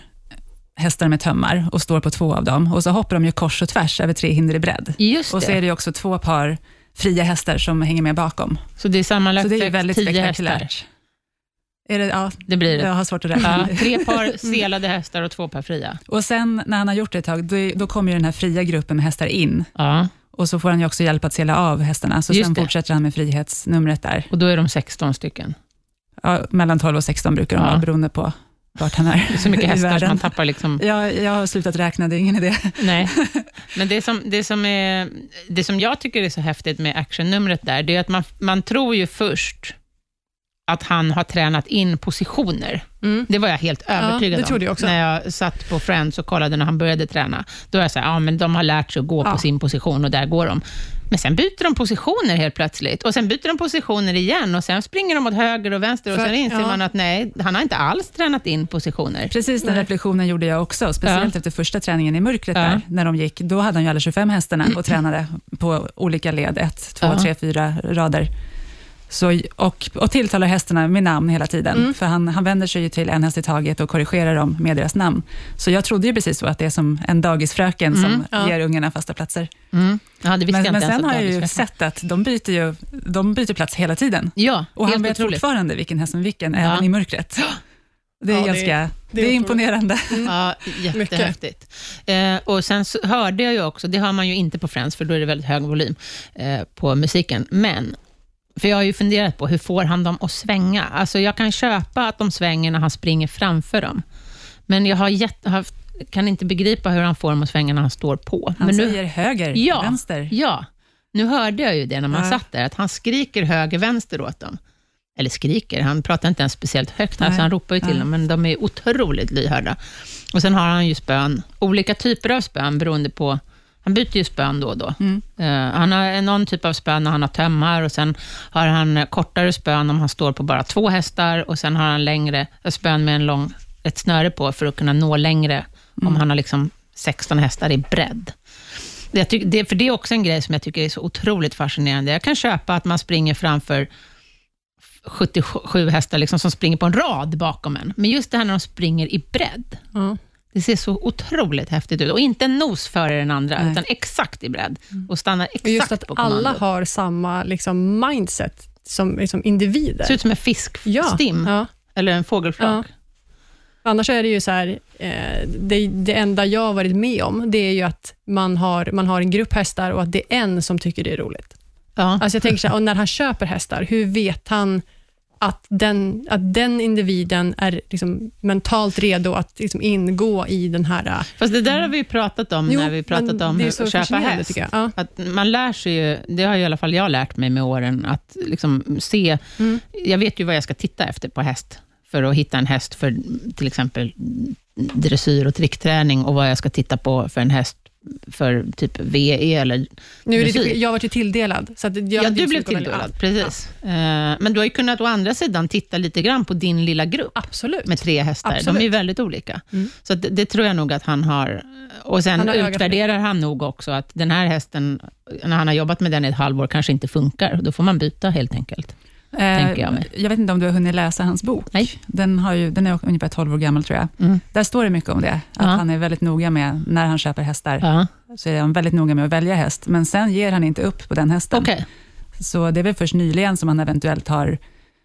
hästar med tömmar och står på två av dem. Och så hoppar de ju kors och tvärs över tre hinder i bredd. Just Och så det. är det också två par fria hästar som hänger med bakom. Så det är sammanlagt Så det är väldigt tio hästar. spektakulärt. Är det, ja, Det blir det. jag har svårt att räkna. Ja, tre par selade hästar och två par fria. Och sen när han har gjort det ett tag, då, då kommer den här fria gruppen med hästar in. Ja, Och så får han ju också hjälp att sela av hästarna, så Just sen det. fortsätter han med frihetsnumret där. och då är de 16 stycken. Ja, mellan 12 och 16 brukar de Ja. vara, beroende på vart han är Det är så mycket hästar världen. man tappar liksom... Ja, jag har slutat räkna, det är ingen idé. Nej. Men det som, det, som är, det som jag tycker är så häftigt med actionnumret där, det är att man, man tror ju först att han har tränat in positioner. Mm. Det var jag helt övertygad trodde jag också. När jag satt på Friends och kollade när han började träna. Då var jag så här, ja men de har lärt sig att gå Ja. på sin position och där går de. Men sen byter de positioner helt plötsligt. Och sen byter de positioner igen och sen springer de åt höger och vänster och För- sen inser ja. man att nej, han har inte alls tränat in positioner. Precis den Nej. reflektionen gjorde jag också, speciellt Ja. efter första träningen i mörkret Ja. där, när de gick. Då hade han ju alla 25 hästarna och tränade på olika led, ett, två, Ja. tre, fyra rader. Så, och, och tilltalar hästarna med namn hela tiden, Mm. för han, han vänder sig ju till en häst i taget och korrigerar dem med deras namn. Så jag trodde ju precis så, att det är som en dagisfröken Mm, som ja. ger ungarna fasta platser. Mm. Ja, Men, men sen har jag ju sett att de byter, ju, de byter plats hela tiden. Ja, Och han vet otroligt. fortfarande vilken häst som vilken, Ja. även i mörkret. Det är Ja, det är- ganska, det är, det är imponerande. Ja, jättehäftigt. Eh, och sen hörde jag ju också, det hör man ju inte på Friends, för då är det väldigt hög volym eh, på musiken, men för jag har ju funderat på, hur får han dem att svänga? Alltså jag kan köpa att de svänger när han springer framför dem, men jag har jätte, har, kan inte begripa hur han får dem att svänga när han står på. Han men nu, säger höger, Ja. vänster. Ja, nu hörde jag ju det när man Ja. satt där, att han skriker höger-vänster åt dem. Eller skriker, han pratar inte ens speciellt högt, alltså han ropar ju till Nej. dem, men de är otroligt lyhörda. Och sen har han ju spön, olika typer av spön beroende på, han byter ju spön då och då. Mm. Eh, han har någon typ av spön när han har tömmar och sen har han kortare spön om han står på bara två hästar och sen har han längre spön med en lång, ett snöre på för att kunna nå längre om han har liksom 16 hästar i bredd. Jag tycker, det, för det är också en grej som jag tycker är så otroligt fascinerande. Jag kan köpa att man springer framför 77 hästar liksom, som springer på en rad bakom en. Men just det här när de springer i bredd, Ja. Det ser så otroligt häftigt ut. Och inte en nos före den andra, Nej. utan exakt i bredd. Och stannar exakt Och just att på kommando. alla har samma liksom, mindset som liksom, individer. Det ser ut som en fiskstim, ja. eller en fågelflak. Annars är det ju så här, eh, det, det enda jag har varit med om, det är ju att man har, man har en grupp hästar och att det är en som tycker det är roligt. Ja. Alltså jag tänker så här, och när han köper hästar, hur vet han att den, att den individen är liksom mentalt redo att liksom ingå i den här... äh, Fast det där har vi pratat om Jo, när vi pratat om hur- att köpa häst. Ja. Att man lär sig ju, det har i alla fall jag lärt mig med åren, att liksom se... Mm. Jag vet ju vad jag ska titta efter på häst, för att hitta en häst för till exempel dressyr och trickträning, och vad jag ska titta på för en häst för typ VE eller Nu är det, dressyr. jag har varit tilldelad. Så att jag Ja, du blev tilldelad, precis. Eh, Men du har ju kunnat å andra sidan titta lite grann på din lilla grupp Absolut. med tre hästar. De Absolut. är ju väldigt olika. Mm. Så det, det tror jag nog att han har. Och sen Han har utvärderar han nog också att den här hästen, när han har jobbat med den i ett halvår, kanske inte funkar. Då får man byta helt enkelt. Tänker jag. Eh, jag vet inte om du har hunnit läsa hans bok. Nej. Den, har ju, den är ungefär 12 år gammal, tror jag. Mm. Där står det mycket om det. Att Ja. han är väldigt noga med, när han köper hästar, Ja. så är han väldigt noga med att välja häst. Men sen ger han inte upp på den hästen. Okej. Så det är väl först nyligen som han eventuellt har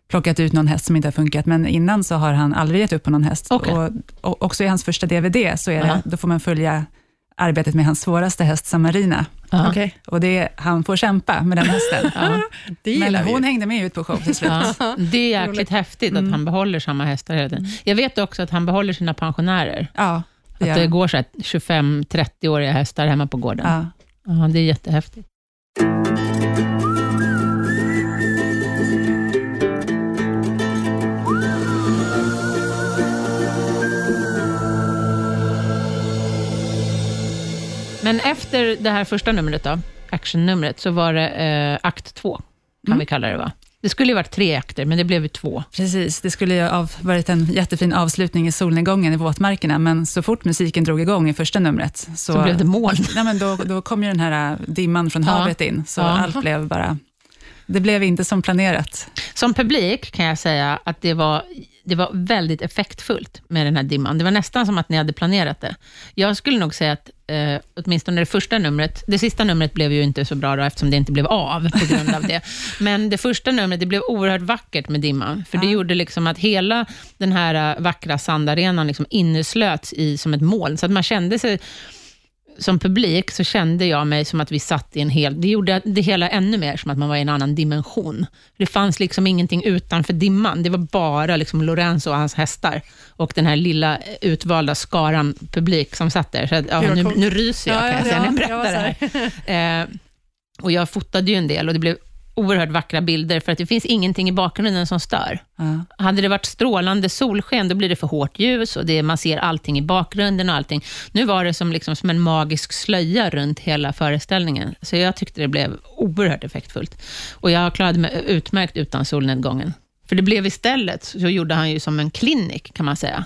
plockat ut någon häst som inte har funkat, men innan så har han aldrig gett upp på någon häst. Okej. Och, och också i hans första DVD, så är det, Aha. då får man följa arbetet med hans svåraste häst, Samarina. Ja. Okej, Och det, är- han får kämpa med den hästen. Ja. det men vi hon ju. hängde med ut på show till slut. Ja. Det är jäkligt häftigt att Mm. han behåller samma hästar hela tiden. Jag vet också att han behåller sina pensionärer. Ja, det Att det går så här 25-30-åriga hästar hemma på gården. Ja. Ja, det är jättehäftigt. Men efter det här första numret, då, actionnumret, så var det eh, akt två, kan Mm. vi kalla det va? Det skulle ju varit tre akter, men det blev ju två. Precis, det skulle ju ha varit en jättefin avslutning i solnedgången i våtmarkerna, men så fort musiken drog igång i första numret, så, Så, blev det moln. nej, men då, då kom ju den här äh, dimman från Ja. havet in, så Ja. allt blev bara... Det blev inte som planerat. Som publik kan jag säga att det var, det var väldigt effektfullt med den här dimman. Det var nästan som att ni hade planerat det. Jag skulle nog säga att eh, åtminstone det första numret, det sista numret blev ju inte så bra då, eftersom det inte blev av på grund av det. Men det första numret, det blev oerhört vackert med dimman, för det Ja. gjorde liksom att hela den här eh, vackra sandarenan liksom inneslöts i som ett moln, så att man kände sig som publik så kände jag mig som att vi satt i en hel... Det gjorde det hela ännu mer som att man var i en annan dimension. Det fanns liksom ingenting utanför dimman. Det var bara liksom Lorenzo och hans hästar och den här lilla utvalda skaran publik som satt där. Så att, ja, nu, nu ryser jag kan jag säga när jag berättar det här. Eh, och jag fotade ju en del och det blev oerhört vackra bilder, för att det finns ingenting i bakgrunden som stör. Ja. Hade det varit strålande solsken, då blir det för hårt ljus och det, man ser allting i bakgrunden och allting. Nu var det som, liksom, som en magisk slöja runt hela föreställningen, så jag tyckte det blev oerhört effektfullt. Och jag klarade mig utmärkt utan solnedgången. För det blev istället, så gjorde han ju som en klinik, kan man säga.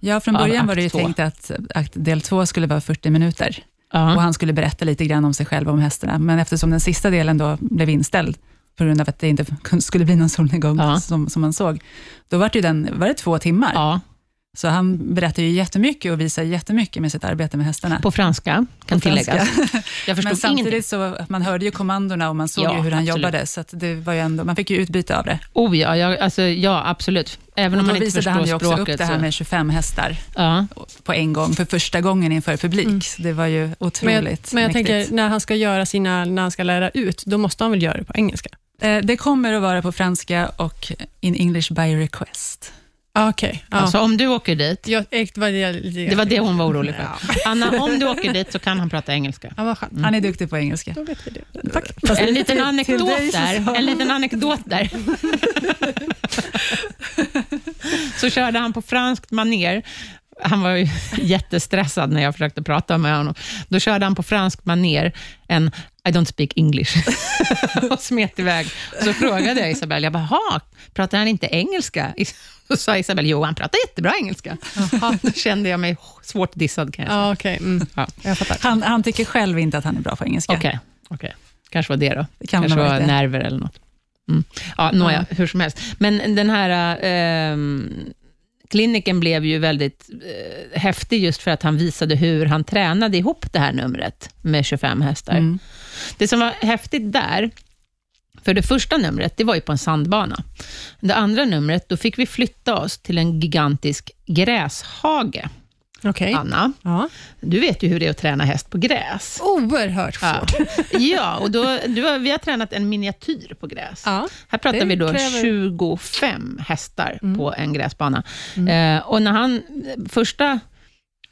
Ja, från Av början var det ju två. tänkt att akt del två skulle vara 40 minuter, och Ja. han skulle berätta lite grann om sig själv och om hästarna, men eftersom den sista delen då blev inställd, på grund av att det inte skulle bli någon solnedgång, Ja. som, som man såg, då var det, den, var det två timmar. ja, Så han berättar ju jättemycket och visar jättemycket med sitt arbete med hästarna. på franska, kan På tilläggas. Jag Men förstod samtidigt ingenting. så, man hörde ju kommandona och man såg Ja, ju hur han absolut. jobbade, så att det var ju ändå, man fick ju utbyte av det. Oh ja, jag, alltså, ja absolut. Även Och om man inte visade förstår han ju också språket. upp det här så. med 25 hästar Ja. på en gång, för första gången inför publik. Mm. Det var ju Men otroligt jag, men jag mäktigt. tänker, när han ska göra sina, när han ska lära ut, då måste han väl göra det på engelska? Eh, Det kommer att vara på franska och in English by request. Okej, ja. Alltså om du åker dit, Jag, det, var det, det var det hon var orolig för. Ja. Anna, om du åker dit så kan han prata engelska. Ja, vad skönt. Mm. Han är duktig på engelska. Då vet vi det. Tack. En liten till anekdot där. En liten anekdot där. Så körde han på franskt maner. Han var ju jättestressad när jag försökte prata med honom. Då körde han på franskt maner en I don't speak English och smet iväg. Så frågade jag Isabelle, jag bara, "Ha, pratar han inte engelska? Så sa Isabelle, jo han pratar jättebra engelska. Då kände jag mig svårt dissad kan jag säga. Ja, okej. Mm. Ja. Jag. Han, han tycker själv inte att han är bra på engelska. Okej, okej. kanske var det då. Det kan Kanske var det. nerver eller något. Mm. Ja, nåja, hur som helst. Men den här ehm, kliniken blev ju väldigt eh, häftig just för att han visade hur han tränade ihop det här numret med 25 hästar. Mm. Det som var häftigt där, För det första numret, det var ju på en sandbana. Det andra numret, då fick vi flytta oss till en gigantisk gräshage. Okej. Anna, Ja. du vet ju hur det är att träna häst på gräs. Oerhört Ja, svårt. ja och då, du vi har tränat en miniatyr på gräs. Ja. Här pratar vi då kräver- 25 hästar på en gräsbana. Eh, och när han, första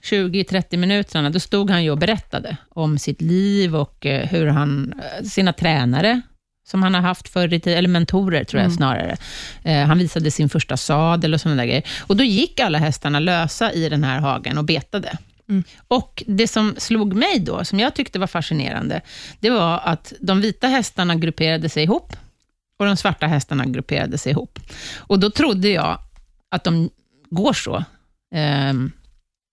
20-30 minuterna, då stod han ju och berättade om sitt liv och eh, hur han, eh, sina tränare, som han har haft förr i tiden, eller mentorer tror jag snarare. Eh, han visade sin första sadel och sådana där grejer. Och då gick alla hästarna lösa i den här hagen och betade. Och det som slog mig då, som jag tyckte var fascinerande, det var att de vita hästarna grupperade sig ihop och de svarta hästarna grupperade sig ihop. Och då trodde jag att de går så ehm,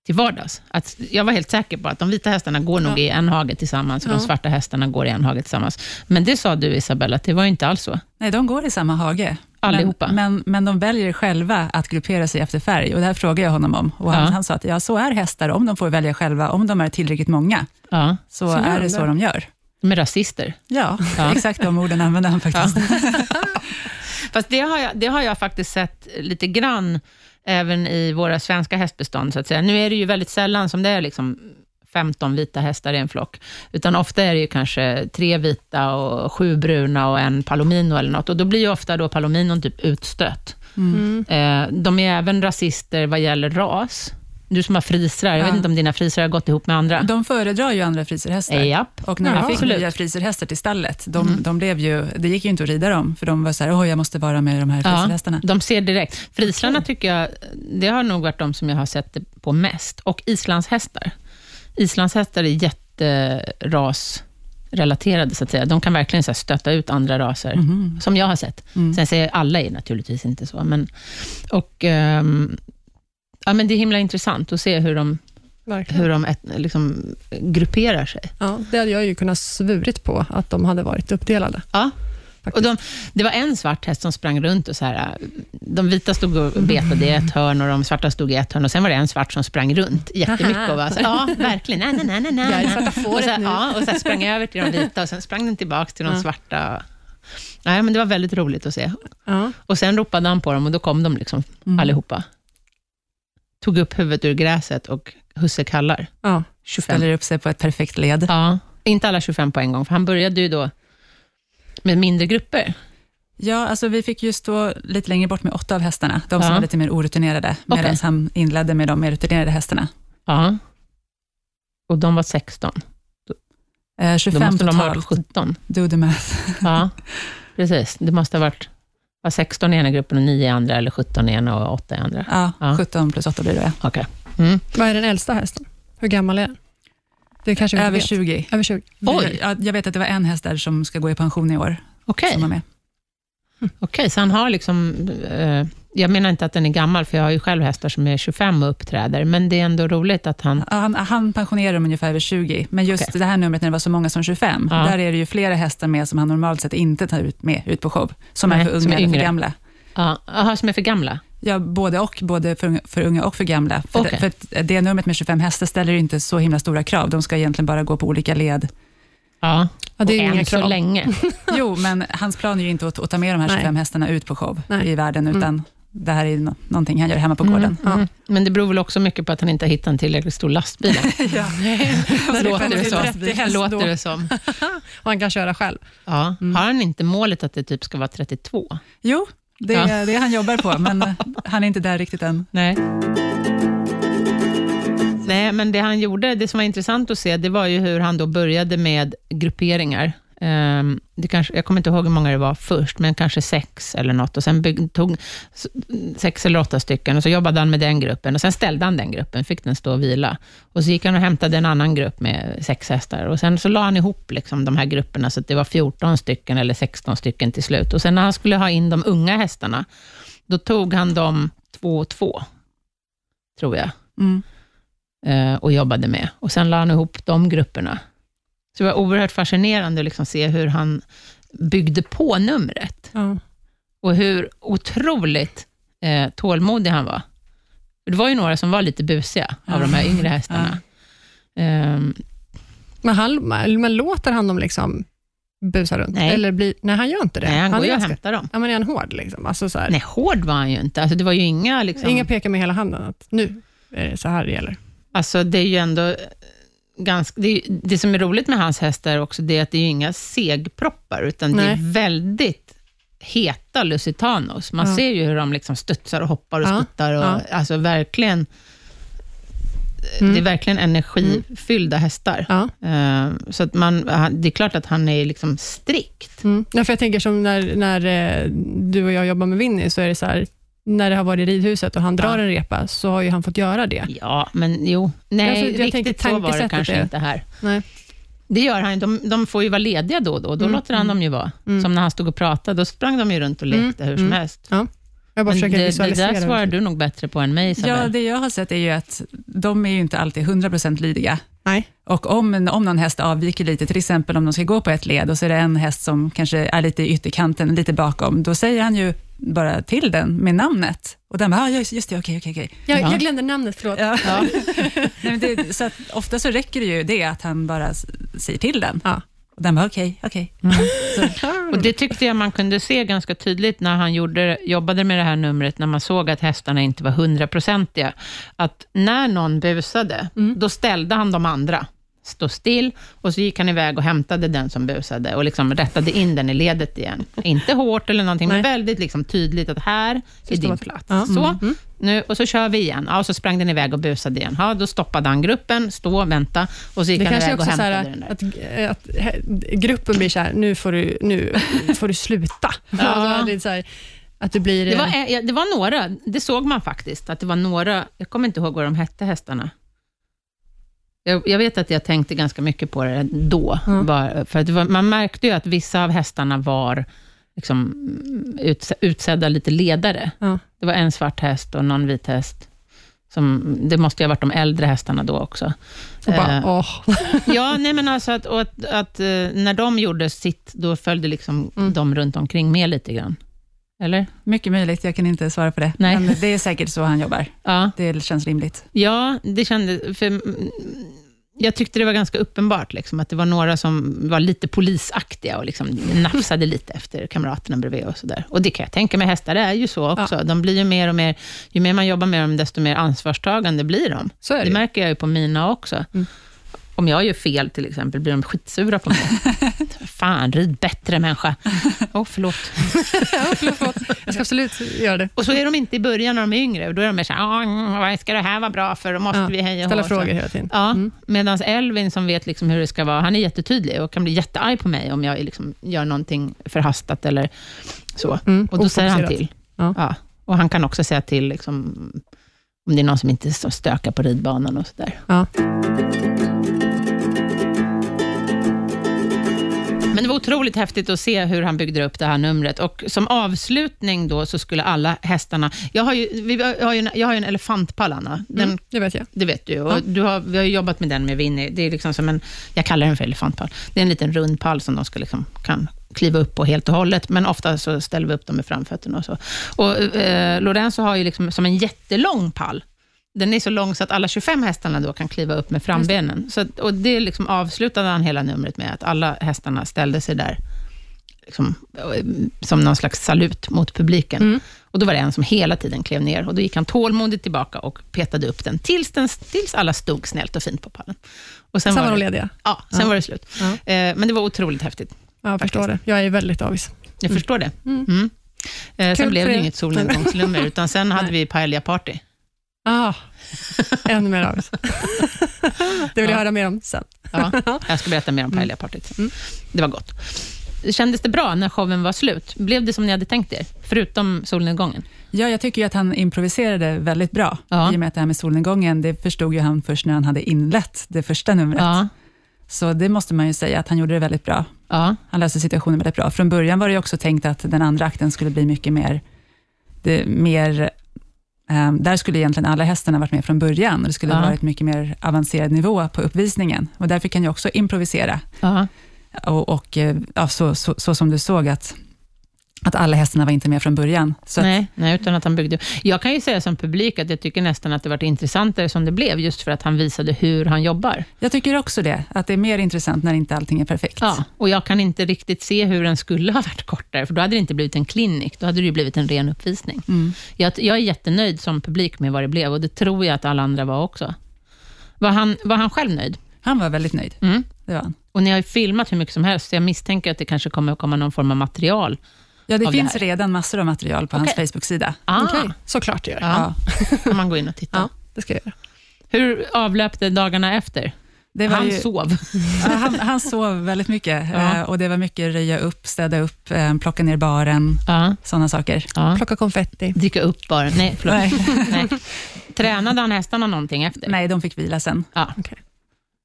till vardags. Att jag var helt säker på att de vita hästarna går nog Ja. i en hage tillsammans och Ja. de svarta hästarna går i en hage tillsammans. Men det sa du Isabella, att det var inte alls så. Nej, de går i samma hage. Allihopa. Men, men, men de väljer själva att gruppera sig efter färg och det här frågade jag honom om. Och han, Ja. han sa att ja, så är hästar, om de får välja själva, om de är tillräckligt många, Ja, så, Så är de det så de gör. de är rasister. Ja, Ja. exakt de orden använde han faktiskt. Fast det har, jag, det har jag faktiskt sett lite grann även i våra svenska hästbestånd. Så att säga. Nu är det ju väldigt sällan som det är liksom 15 vita hästar i en flock, utan ofta är det ju kanske tre vita och sju bruna och en palomino eller något. Och då blir ju ofta då palominon typ utstött. Mm. Eh, de är även rasister vad gäller ras. Du som har frisrar, jag Ja. vet inte om dina frisrar har gått ihop med andra? De föredrar ju andra friserhästar. Japp. Och när Ja, vi fick absolut. nya friserhästar till stallet, de, Mm. de blev ju, det gick ju inte att rida dem, för de var så här, åh, jag måste vara med de här Ja, friserhästarna. de ser direkt. Frisarna tycker jag, det har nog varit de som jag har sett det på mest. Och islandshästar. Islandshästar är jätterasrelaterade, så att säga. De kan verkligen så här, stötta ut andra raser, Mhm. som jag har sett. Mm. Sen säger alla är naturligtvis inte så. Men, och, ehm, ja, men det är himla intressant att se hur de, Verkligen. hur de ett, liksom, grupperar sig. Ja, det hade jag ju kunnat svurit på, att de hade varit uppdelade. Ja. Faktiskt. Och de, det var en svart häst som sprang runt och så här, de vita stod och betade i ett hörn och de svarta stod i ett hörn och sen var det en svart som sprang runt jättemycket och var så här, ja, verkligen, nej, nej, nej, nej, Jag är svarta fåret nu. ja, och så här sprang över till de vita och sen sprang den tillbaka till de Ja. svarta. Nej, men det var väldigt roligt att se. Ja. Och sen ropade han på dem och då kom de liksom Mm. allihopa. Tog upp huvudet ur gräset och husse kallar. Ja. 25. Ställer upp sig på ett perfekt led. Ja, inte alla 25 på en gång, för han började ju då med mindre grupper. Ja, alltså vi fick ju stå lite längre bort med åtta av hästarna, de som Ja. var lite mer orutinerade, medan Okej. han inledde med de mer rutinerade hästarna. Ja. Och de var 16. Eh, Då 25 måste de ha totalt, varit 17. do the math. Ja, precis. Det måste ha varit var 16 i ena gruppen och 9 i andra, eller 17 i ena och 8 i andra. Ja, Ja. 17 plus 8 blir det. Okej. Mm. Vad är den äldsta hästen? Hur gammal är den? Det kanske Över vet. 20. Över 20. Oj. Ja, jag vet att det var en häst där som ska gå i pension i år, Okej, med. Okej, så han har liksom... Eh, jag menar inte att den är gammal, för jag har ju själv hästar som är 25 och uppträder, men det är ändå roligt att han... Ja, Han, han pensionerar dem ungefär vid 20, men just Okej. det här numret när det var så många som 25, Ja. där är det ju flera hästar med som han normalt sett inte tar ut med ut på show, som Nej, är för unga som är eller för gamla. Ja, aha, som är för gamla? Ja, både och, både för, unga- för unga och för gamla. För, Okej. det, för det numret med 25 hästar ställer ju inte så himla stora krav, de ska egentligen bara gå på olika led. Ja, Ja, det är och än så länge. Jo, men hans plan är ju inte att, att ta med de här Nej. 25 hästarna ut på show Nej. i världen, Mm. Det här är nå- någonting han gör hemma på Mm, gården. Ja. mm. Men det beror väl också mycket på att han inte har hittat en tillräckligt stor lastbil. Ja. Låter det som. 30 häst Låter det som. Och han kan köra själv. Ja. Mm. Har han inte målet att det typ ska vara 32? Jo, det Ja. är det han jobbar på, men han är inte där riktigt än. Nej. Nej, men det han gjorde, det som var intressant att se, det var ju hur han då började med grupperingar. Ehm, det kanske, jag kommer inte ihåg hur många det var först, men kanske sex eller något. Och sen bygg, tog sex eller åtta stycken och så jobbade han med den gruppen. Och Sen ställde han den gruppen, fick den stå och vila. Och så gick han och hämtade en annan grupp med sex hästar. Och Sen så la han ihop liksom de här grupperna, så det var 14 stycken eller 16 stycken till slut. Och Sen när han skulle ha in de unga hästarna, då tog han dem två och två, tror jag Mm. eh, och jobbade med. Och Sen la han ihop de grupperna. Så det var oerhört fascinerande att liksom se hur han byggde på numret Ja. och hur otroligt eh, tålmodig han var. Det var ju några som var lite busiga av de här yngre hästarna. Ehm, Men, han, men låter han dem liksom busar runt? Nej. Eller blir, nej, han gör inte det. Nej, han, går är ju och hämtar dem. Ja, men är han hård? Liksom? Alltså, så här, Nej, hård var han ju inte. Alltså, det var ju inga... Liksom, Inga pekar med hela handen att nu är det så här det gäller. Alltså det är ju ändå ganska... Det, det som är roligt med hans hästar också, det är att det är inga segproppar, utan det Nej. är väldigt heta lusitanos. Man Ja. ser ju hur de liksom studsar och hoppar och Ja, skuttar. Och, ja. Alltså verkligen... Mm. Det är verkligen energifyllda hästar. Ja. Eh, så att man, han- det är klart att han är liksom strikt. Mm. Ja, för jag tänker som när, när eh, du och jag jobbar med Winnie, så är det så här, när det har varit i ridhuset och han drar Ja. en repa, så har ju han fått göra det. Ja, men jo. Nej, Alltså, jag tänkte riktigt så var det kanske är- inte här. Nej. Det gör han. De, de får ju vara lediga då och då. Då Mm, låter han dem ju vara. Som när han stod och pratade. Då sprang de ju runt och lekte hur som mm. helst. Ja. Jag bara Men försöker det, det där svarar du nog bättre på än mig, Isabel. Ja, det jag har sett är ju att de är ju inte alltid 100% lydiga. Nej. Och om, en- om någon häst avviker lite, till exempel om de ska gå på ett led och så är det en häst som kanske är lite i ytterkanten, lite bakom, då säger han ju bara till den med namnet. Och den bara, ah, just, just det, okej, okej, okej. Jag, Ja. jag glömde namnet, förlåt. Ja. Nej, men det, så att ofta så räcker det ju det att han bara säger till den. Ja. Och den bara, okej, okej. Och det tyckte jag man kunde se ganska tydligt när han gjorde, jobbade med det här numret, när man såg att hästarna inte var hundraprocentiga. Att när någon busade, Mm. då ställde han de andra. Stå still och så gick han iväg och hämtade den som busade och liksom rättade in den i ledet igen. Inte hårt eller någonting, men Nej. väldigt liksom tydligt att här är står din att- plats. Ja. Så, Mm. nu, och så kör vi igen. Ja, och så sprang den iväg och busade igen. Ja, då stoppade han gruppen, stå, vänta, och så gick Det han är iväg och så hämtade här, den där. att, att, he- gruppen blir så här, nu får du, nu får du sluta. Ja. Alltså, det är så att det blir... Det var, eh, eh, det var några, det såg man faktiskt, att det var några, jag kommer inte ihåg vad de hette hästarna. Jag, jag vet att jag tänkte ganska mycket på det då, Mm. bara, för att var, man märkte ju att vissa av hästarna var liksom, mm, utse, utsedda lite ledare. Ja. Det var en svart häst och någon vit häst. Som, det måste ju ha varit de äldre hästarna då också. och bara, Eh, åh. Ja, nej men alltså att, att, att eh, när de gjorde sitt, då följde liksom Mm. de runt omkring med lite grann. Eller? Mycket möjligt, jag kan inte svara på det. Nej. Men det är säkert så han jobbar. Ja. Det känns rimligt. Ja, det kändes... För, jag tyckte det var ganska uppenbart, liksom, att det var några som var lite polisaktiga och liksom nafsade lite efter kamraterna bredvid och sådär. Och det kan jag tänka mig, hästar är ju så också. De blir ju mer och mer, ju mer man jobbar med dem, desto mer ansvarstagande blir de. Så är det Det märker jag ju på mina också. Mm. Om jag gör fel till exempel, blir de skitsura på mig. Fan, rid bättre människa. Åh, oh, förlåt. ja, förlåt, förlåt. Jag ska absolut göra det. Och så är de inte i början när de är yngre. Och då är de mer så här, "Ah, vad ska det här vara bra för? Då måste Ja, vi heja Ställa hå." frågor hela tiden. Ja, Mm. medan Elvin som vet liksom hur det ska vara, han är jättetydlig och kan bli jättearg på mig om jag liksom gör någonting förhastat eller så. Mm, Och då säger han till. Ja. Och han kan också säga till liksom, om det är någon som inte stökar på ridbanan och sådär. Ja. Men det var otroligt häftigt att se hur han byggde upp det här numret. Och som avslutning då så skulle alla hästarna... Jag har ju, vi har ju, en, jag har ju en elefantpall, Anna. Den Mm, det vet jag. Det vet du. Och Ja. du har, vi har ju jobbat med den med Winnie. Det är liksom som en, jag kallar den för elefantpall. Det är en liten rund pall som de ska liksom, kan kliva upp på helt och hållet, men ofta så ställer vi upp dem med framfötterna och så. Och eh, Lorenzo har ju liksom som en jättelång pall. Den är så lång så att alla 25 hästarna då kan kliva upp med frambenen. Så, och det liksom avslutade han hela numret med, att alla hästarna ställde sig där liksom, eh, som någon slags salut mot publiken. Mm. Och Då var det en som hela tiden klev ner och då gick han tålmodigt tillbaka och petade upp den, tills, den, tills alla stod snällt och fint på pallen. Och sen, Sen var de lediga. ja, sen Ja. var det slut. Ja. Eh, men det var otroligt häftigt. Ja, jag förstår det. Jag är väldigt avis. Jag förstår det. Mm. Mm. Eh, sen blev det inget solnedgångsnummer, utan sen hade vi paella-party. Ah, ännu mer avis. det vill jag Ja. höra mer om sen. Ja, jag ska berätta mer om paella-partyt sen. Mm. Det var gott. Kändes det bra när showen var slut? Blev det som ni hade tänkt er? Förutom solnedgången? Ja, jag tycker att han improviserade väldigt bra. Ja. I och med att det här med solnedgången, det förstod ju han först när han hade inlett det första numret. Ja. Så det måste man ju säga, att han gjorde det väldigt bra. ja. Han löste situationen väldigt bra. Från början var det också tänkt att den andra akten skulle bli mycket mer... Det, mer ehm, där skulle egentligen alla hästarna varit med från början. och Det skulle Ja. varit mycket mer avancerad nivå på uppvisningen. Och där fick han ju också improvisera. Och, och eh, ja, så, så, så som du såg att att alla hästarna var inte med från början. Nej, nej, utan att han byggde. Jag kan ju säga som publik att jag tycker nästan att det varit intressantare som det blev, just för att han visade hur han jobbar. jag tycker också det, att det är mer intressant när inte allting är perfekt. Ja, och jag kan inte riktigt se hur den skulle ha varit kortare, för då hade det inte blivit en klinik, då hade det ju blivit en ren uppvisning. Mm. Jag, jag är jättenöjd som publik med vad det blev, och det tror jag att alla andra var också. Var han, var han själv nöjd? Han var väldigt nöjd, Mm. det var han. Och ni har ju filmat hur mycket som helst, så jag misstänker att det kanske kommer att komma någon form av material. Ja, det det finns här. redan massor av material på hans Okej. Facebook-sida. Ah, Okej, såklart det gör. ja. kan man gå in och titta. Ja, det ska jag göra. Hur avlöpte dagarna efter? Det var Han ju, sov. Han, han sov väldigt mycket Ja. eh, och det var mycket röja upp, städa upp, eh, plocka ner baren, Ja, sådana saker. ja. Plocka konfetti. Dricka upp bara. Nej, förlåt. Nej. Nej. Tränade han hästarna någonting efter? Nej, de fick vila sen. Ja. Okej.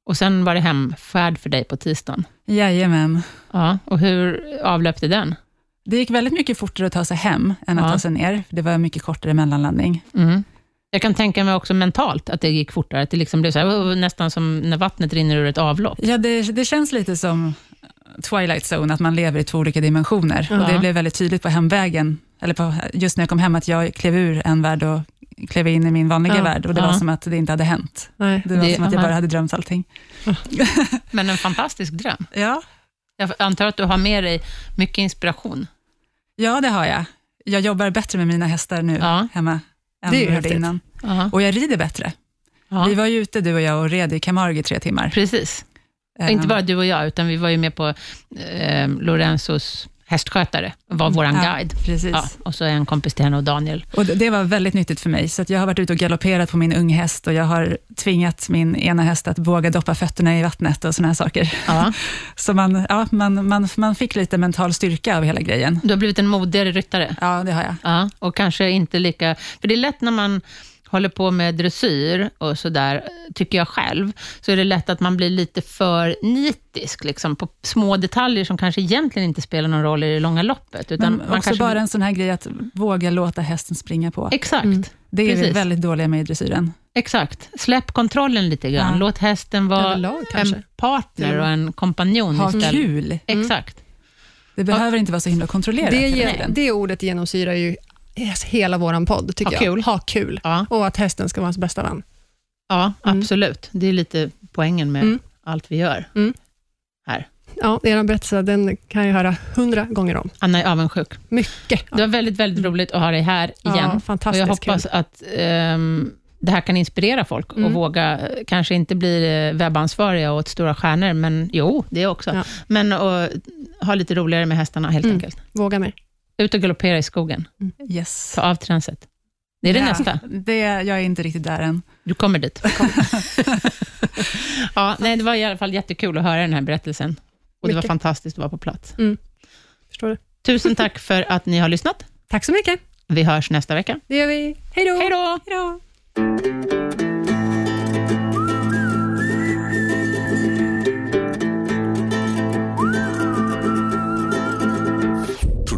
Och sen var det hemfärd för dig på tisdagen. Jajamän. Ja. Och hur avlöpte den? Det gick väldigt mycket fortare att ta sig hem än att Ja. ta sig ner. Det var mycket kortare mellanlandning. Mm. Jag kan tänka mig också mentalt att det gick fortare. Att det liksom blev så här, oh, nästan som när vattnet rinner ur ett avlopp. Ja, det, det känns lite som Twilight Zone, att man lever i två olika dimensioner. Ja. Och Det blev väldigt tydligt på hemvägen, eller på, just när jag kom hem, att jag klev ur en värld och klev in i min vanliga Ja. värld. Och Det Ja. var som att det inte hade hänt. Nej. Det var Det- som att jag aha. bara hade drömt allting. Men en fantastisk dröm. Ja, Jag antar att du har med dig mycket inspiration. Ja det har jag. Jag jobbar bättre med mina hästar nu Ja. hemma än Det är jag gjorde innan. Ja. Och jag rider bättre. Ja. Vi var ju ute, du och jag, och red i Camargue i tre timmar. Precis. Ehm, Inte bara du och jag, utan vi var ju med på eh, Lorenzos hästskötare, var vår Ja, guide. Precis. Ja, och så en kompis till henne och Daniel. Och det- var väldigt nyttigt för mig, så jag har varit ute och galopperat på min unghäst och jag har tvingat min ena häst att våga doppa fötterna i vattnet och såna här saker. Ja. Så man, ja, man, man, man fick lite mental styrka av hela grejen. Du har blivit en modigare ryttare. Ja, det har jag. Ja, och kanske inte lika... För det är lätt när man håller på med dressyr och sådär, tycker jag själv, så är det lätt att man blir lite för nitisk liksom, på små detaljer som kanske egentligen inte spelar någon roll i det långa loppet. Utan Men man också kanske bara en sån här grej att våga låta hästen springa på. Exakt. Mm. Det är vi väldigt dåliga med i dressyren. Exakt. Släpp kontrollen lite grann. Ja. Låt hästen vara Överlag en partner och en kompanjon Ha istället. kul. Exakt. Det behöver inte vara så himla kontrollerat Det, det ordet genomsyrar ju hela vår podd, tycker Ha jag. kul. Ha kul. Ja, Och att hästen ska vara hans bästa vän. ja Mm. absolut. Det är lite poängen med Mm. allt vi gör. Mm. Här. Ja, er berättelse den kan jag höra hundra gånger om. Anna är avundsjuk. Mycket. Det var väldigt, väldigt roligt att ha dig här igen. Ja, och fantastiskt jag hoppas kul. att ehm, det här kan inspirera folk och Mm. våga, eh, kanske inte bli eh, webbansvariga åt stora stjärnor, men jo, det också. Ja. Men att ha lite roligare med hästarna helt Mm. enkelt. Våga mer. Ut och galoppera i skogen. Yes. Ta av tränset. Det är det Ja, nästa. Det, jag är inte riktigt där än. Du kommer dit. ja, nej, det var i alla fall jättekul att höra den här berättelsen. Och det var fantastiskt att vara på plats. Förstår du? Tusen tack för att ni har lyssnat. Tack så mycket. Vi hörs nästa vecka. Det gör vi. Hej då! Hej då!